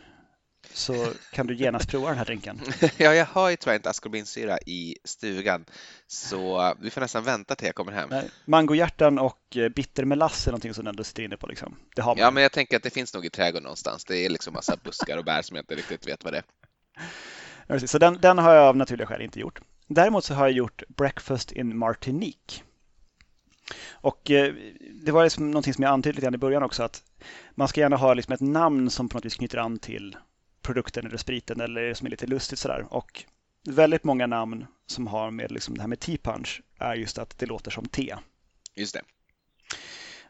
så kan du genast prova den här drinken. ja, jag har ju tyvärr inte askorbinsyra i stugan så vi får nästan vänta till jag kommer hem. Nej, mangohjärtan och eh, bitter melass är någonting som du ändå sitter inne på. Liksom. Det har man. Ja, men jag tänker att det finns nog i trädgården någonstans. Det är liksom massa buskar och bär som jag inte riktigt vet vad det är. Så den, den har jag av naturliga skäl inte gjort. Däremot så har jag gjort Breakfast in Martinique. Och eh, det var liksom någonting som jag antydde lite grann i början också att man ska gärna ha liksom ett namn som på något vis knyter an till produkten eller spriten eller som är lite lustigt sådär. Och väldigt många namn som har med liksom det här med tea punch är just att det låter som te. Just det.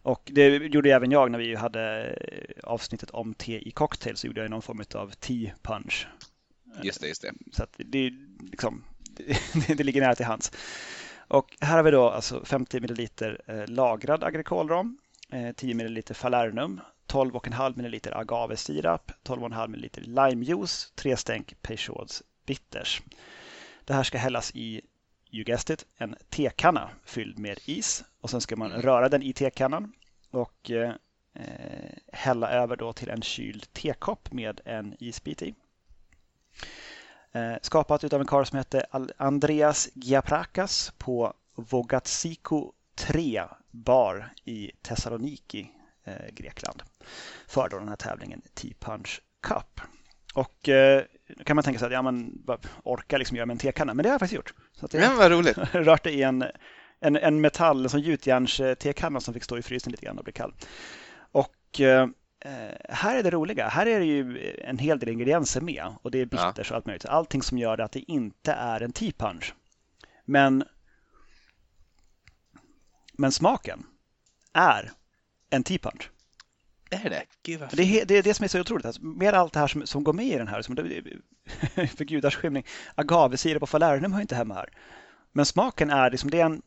Och det gjorde även jag när vi hade avsnittet om te i cocktail så gjorde jag någon form av tea punch. Just det, just det. Så att det, liksom, det, det ligger nära till hands. Och här har vi då alltså 50 ml eh, lagrad agrikolrom, eh, 10 ml falernum, 12,5 ml agavesirap, 12,5 ml limejuice, 3 stänk Peychauds bitters. Det här ska hällas i, you guessed it, en tekanna fylld med is och sen ska man röra den i tekannan och eh, eh hälla över då till en kyld tekopp med en isbit i. Eh, skapat av en karl som hette Andreas Giaprakas på Vogatsiko 3 bar i Thessaloniki, eh, Grekland, för då den här tävlingen T-Punch Cup. Och eh, kan man tänka sig att ja, man orkar liksom göra med en tekanna, men det har jag faktiskt gjort. Så att jag ja, vad roligt. rört det i en, en, en metall, en sån gjutjärns-tekanna som fick stå i frysen lite grann och bli kall. Och Eh, här är det roliga. Här är det ju en hel del ingredienser med och det är bitters och allt möjligt. Allting som gör att det inte är en tea punch. Men, men smaken är en tea punch. Är det? Gud det, är, det är det som är så otroligt. Alltså, med allt det här som, som går med i den här. Som, för gudars skymning. Agavesirap och falernum hör inte hemma här. Men smaken är liksom, det är en,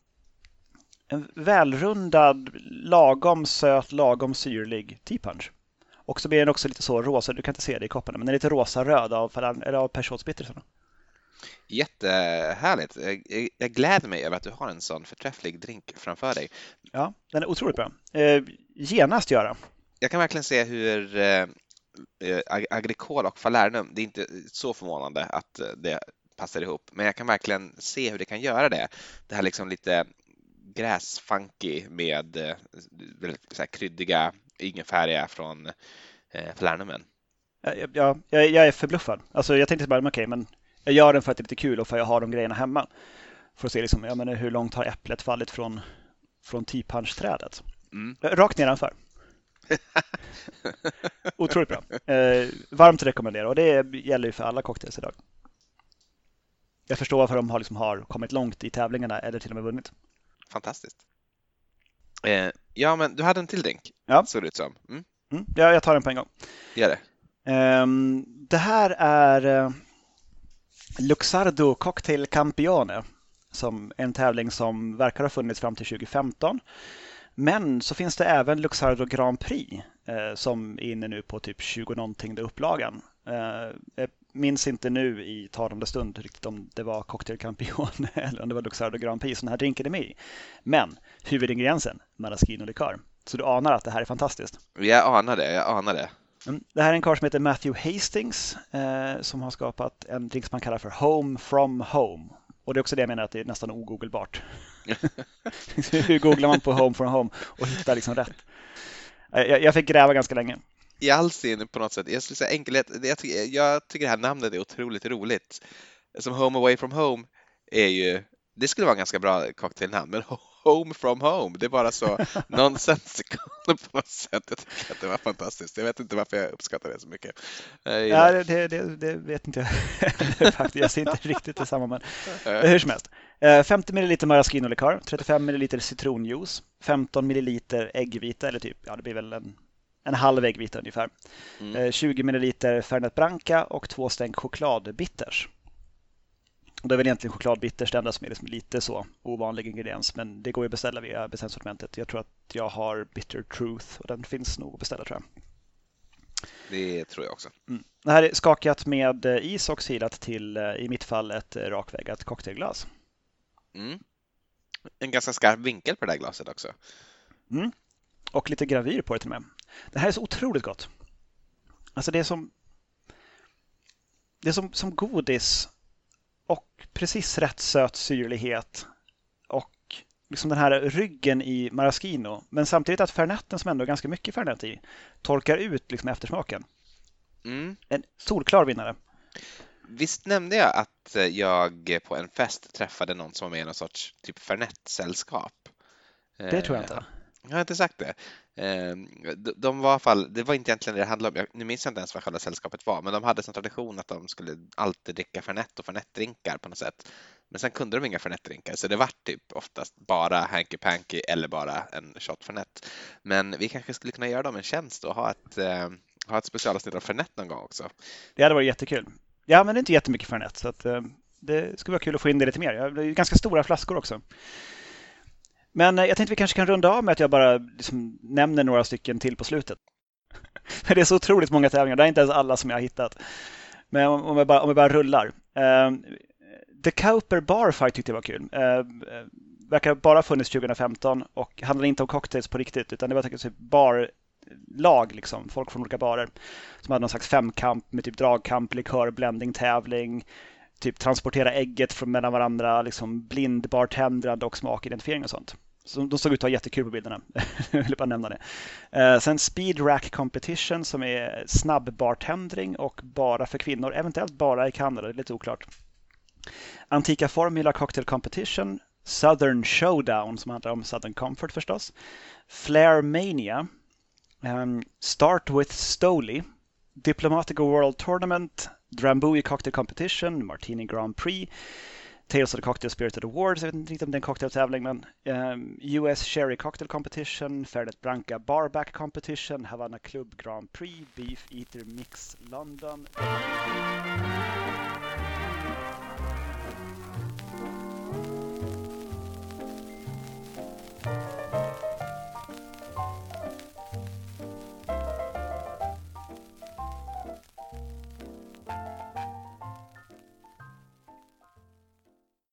en välrundad, lagom söt, lagom syrlig tea punch. Och så blir den också lite så rosa, du kan inte se det i kopparna, men den är lite rosa-röd av, av personsbittersarna. Jättehärligt. Jag, gläder mig över att du har en sån förträfflig drink framför dig. Ja, den är otroligt bra. Eh, genast göra. Jag kan verkligen se hur eh, agrikol och falernum, det är inte så förvånande att det passar ihop, men jag kan verkligen se hur det kan göra det. Det här liksom lite gräsfunky med eh, så här kryddiga ingefäriga från eh, Flernumen. Ja, jag, jag är förbluffad. Alltså, jag tänkte bara, okej, okay, men jag gör den för att det är lite kul och för att jag har de grejerna hemma. För att se liksom, ja, men hur långt har äpplet fallit från, från T-punch-trädet. Mm. Rakt nedanför. Otroligt bra. Eh, varmt rekommendera och det gäller ju för alla cocktails idag. Jag förstår varför de har, liksom har kommit långt i tävlingarna eller till och med vunnit. Fantastiskt. Eh, ja, men du hade en till drink, ja. såg det ut som. Mm. Mm, ja, jag tar den på en gång. Gör det. Um, det här är uh, Luxardo Cocktail Campione, som en tävling som verkar ha funnits fram till 2015. Men så finns det även Luxardo Grand Prix eh, som är inne nu på typ 20 någonting upplagan. Eh, minns inte nu i talande stund riktigt om det var Cocktail Campion eller om det var Luxardo Grand Prix som den här drinken är med i. Men huvudingrediensen, maraschino-likör. Så du anar att det här är fantastiskt. Jag anar det, jag anar det. Mm, det här är en karl som heter Matthew Hastings eh, som har skapat en drink som man kallar för Home from Home. Och det är också det jag menar att det är nästan ogoogelbart. Hur googlar man på Home from Home och hittar liksom rätt? Jag, jag fick gräva ganska länge. I all sin på något sätt, jag skulle säga enkelhet, jag tycker, jag tycker det här namnet är otroligt roligt. Som Home Away from Home är ju, det skulle vara en ganska bra cocktailnamn, men Home from Home, det är bara så nonsensical på något sätt. Jag tycker att det var fantastiskt. Jag vet inte varför jag uppskattar det så mycket. Ja, det, det, det, vet inte jag faktiskt. Jag ser inte riktigt detsamma, men hur som helst. 50 ml maraschino-likör, 35 ml citronjuice, 15 ml äggvita, eller typ, ja det blir väl en, en halv äggvita ungefär. Mm. 20 ml Fernet Branca och två stänk chokladbitters. Och det är väl egentligen chokladbitters det enda som är liksom lite så ovanlig ingrediens. Men det går ju att beställa via beställningssortimentet. Jag tror att jag har Bitter Truth och den finns nog att beställa tror jag. Det tror jag också. Mm. Det här är skakat med eh, is och silat till, eh, i mitt fall, ett eh, rakväggat cocktailglas. Mm. En ganska skarp vinkel på det här glaset också. Mm. Och lite gravyr på det till och med. Det här är så otroligt gott. Alltså det är som det är som, som godis och precis rätt söt syrlighet och liksom den här ryggen i maraschino. Men samtidigt att fernetten som ändå är ganska mycket fernet i torkar ut liksom eftersmaken. Mm. En solklar vinnare. Visst nämnde jag att jag på en fest träffade någon som var med i någon sorts typ Fernet-sällskap? Det tror jag inte. Jag har inte sagt det. Ehm, de var i alla fall, det var inte egentligen det det handlade om, nu minns jag inte ens vad själva sällskapet var, men de hade som tradition att de skulle alltid dricka Fernet och Fernet-drinkar på något sätt. Men sen kunde de inga Fernet-drinkar, så det var typ oftast bara Hanky Panky eller bara en shot Fernet. Men vi kanske skulle kunna göra dem en tjänst och ha ett, eh, ha ett specialavsnitt av Fernet någon gång också. Det hade varit jättekul. Jag använder inte jättemycket Fernet, så att, eh, det skulle vara kul att få in det lite mer. Det är ganska stora flaskor också. Men eh, jag tänkte vi kanske kan runda av med att jag bara liksom nämner några stycken till på slutet. det är så otroligt många tävlingar, det är inte ens alla som jag har hittat. Men om jag bara, om jag bara rullar. Uh, The Cowper Bar Fight tyckte jag var kul. Uh, verkar bara funnits 2015 och handlar inte om cocktails på riktigt utan det var typ barlag, liksom, folk från olika barer som hade någon slags femkamp med typ dragkamp, likör, blending, tävling, typ transportera ägget från mellan varandra, liksom blind bartendrande och smakidentifiering och sånt som de såg ut att ha jättekul på bilderna. jag ville bara nämna det. Eh, sen Speed Rack Competition som är snabb bartendring och bara för kvinnor, eventuellt bara i Kanada, det är lite oklart. Antika Formula Cocktail Competition, Southern Showdown som handlar om Southern Comfort förstås. Flair Mania, um, Start with Stoli, Diplomatico World Tournament, Drambuie Cocktail Competition, Martini Grand Prix, Tales of the Cocktail Spirited Awards, jag vet inte riktigt om det är en cocktailtävling, men ehm, um, US Sherry Cocktail Competition, Fernet Branca Barback Competition, Havana Club Grand Prix, Beef Eater Mix London.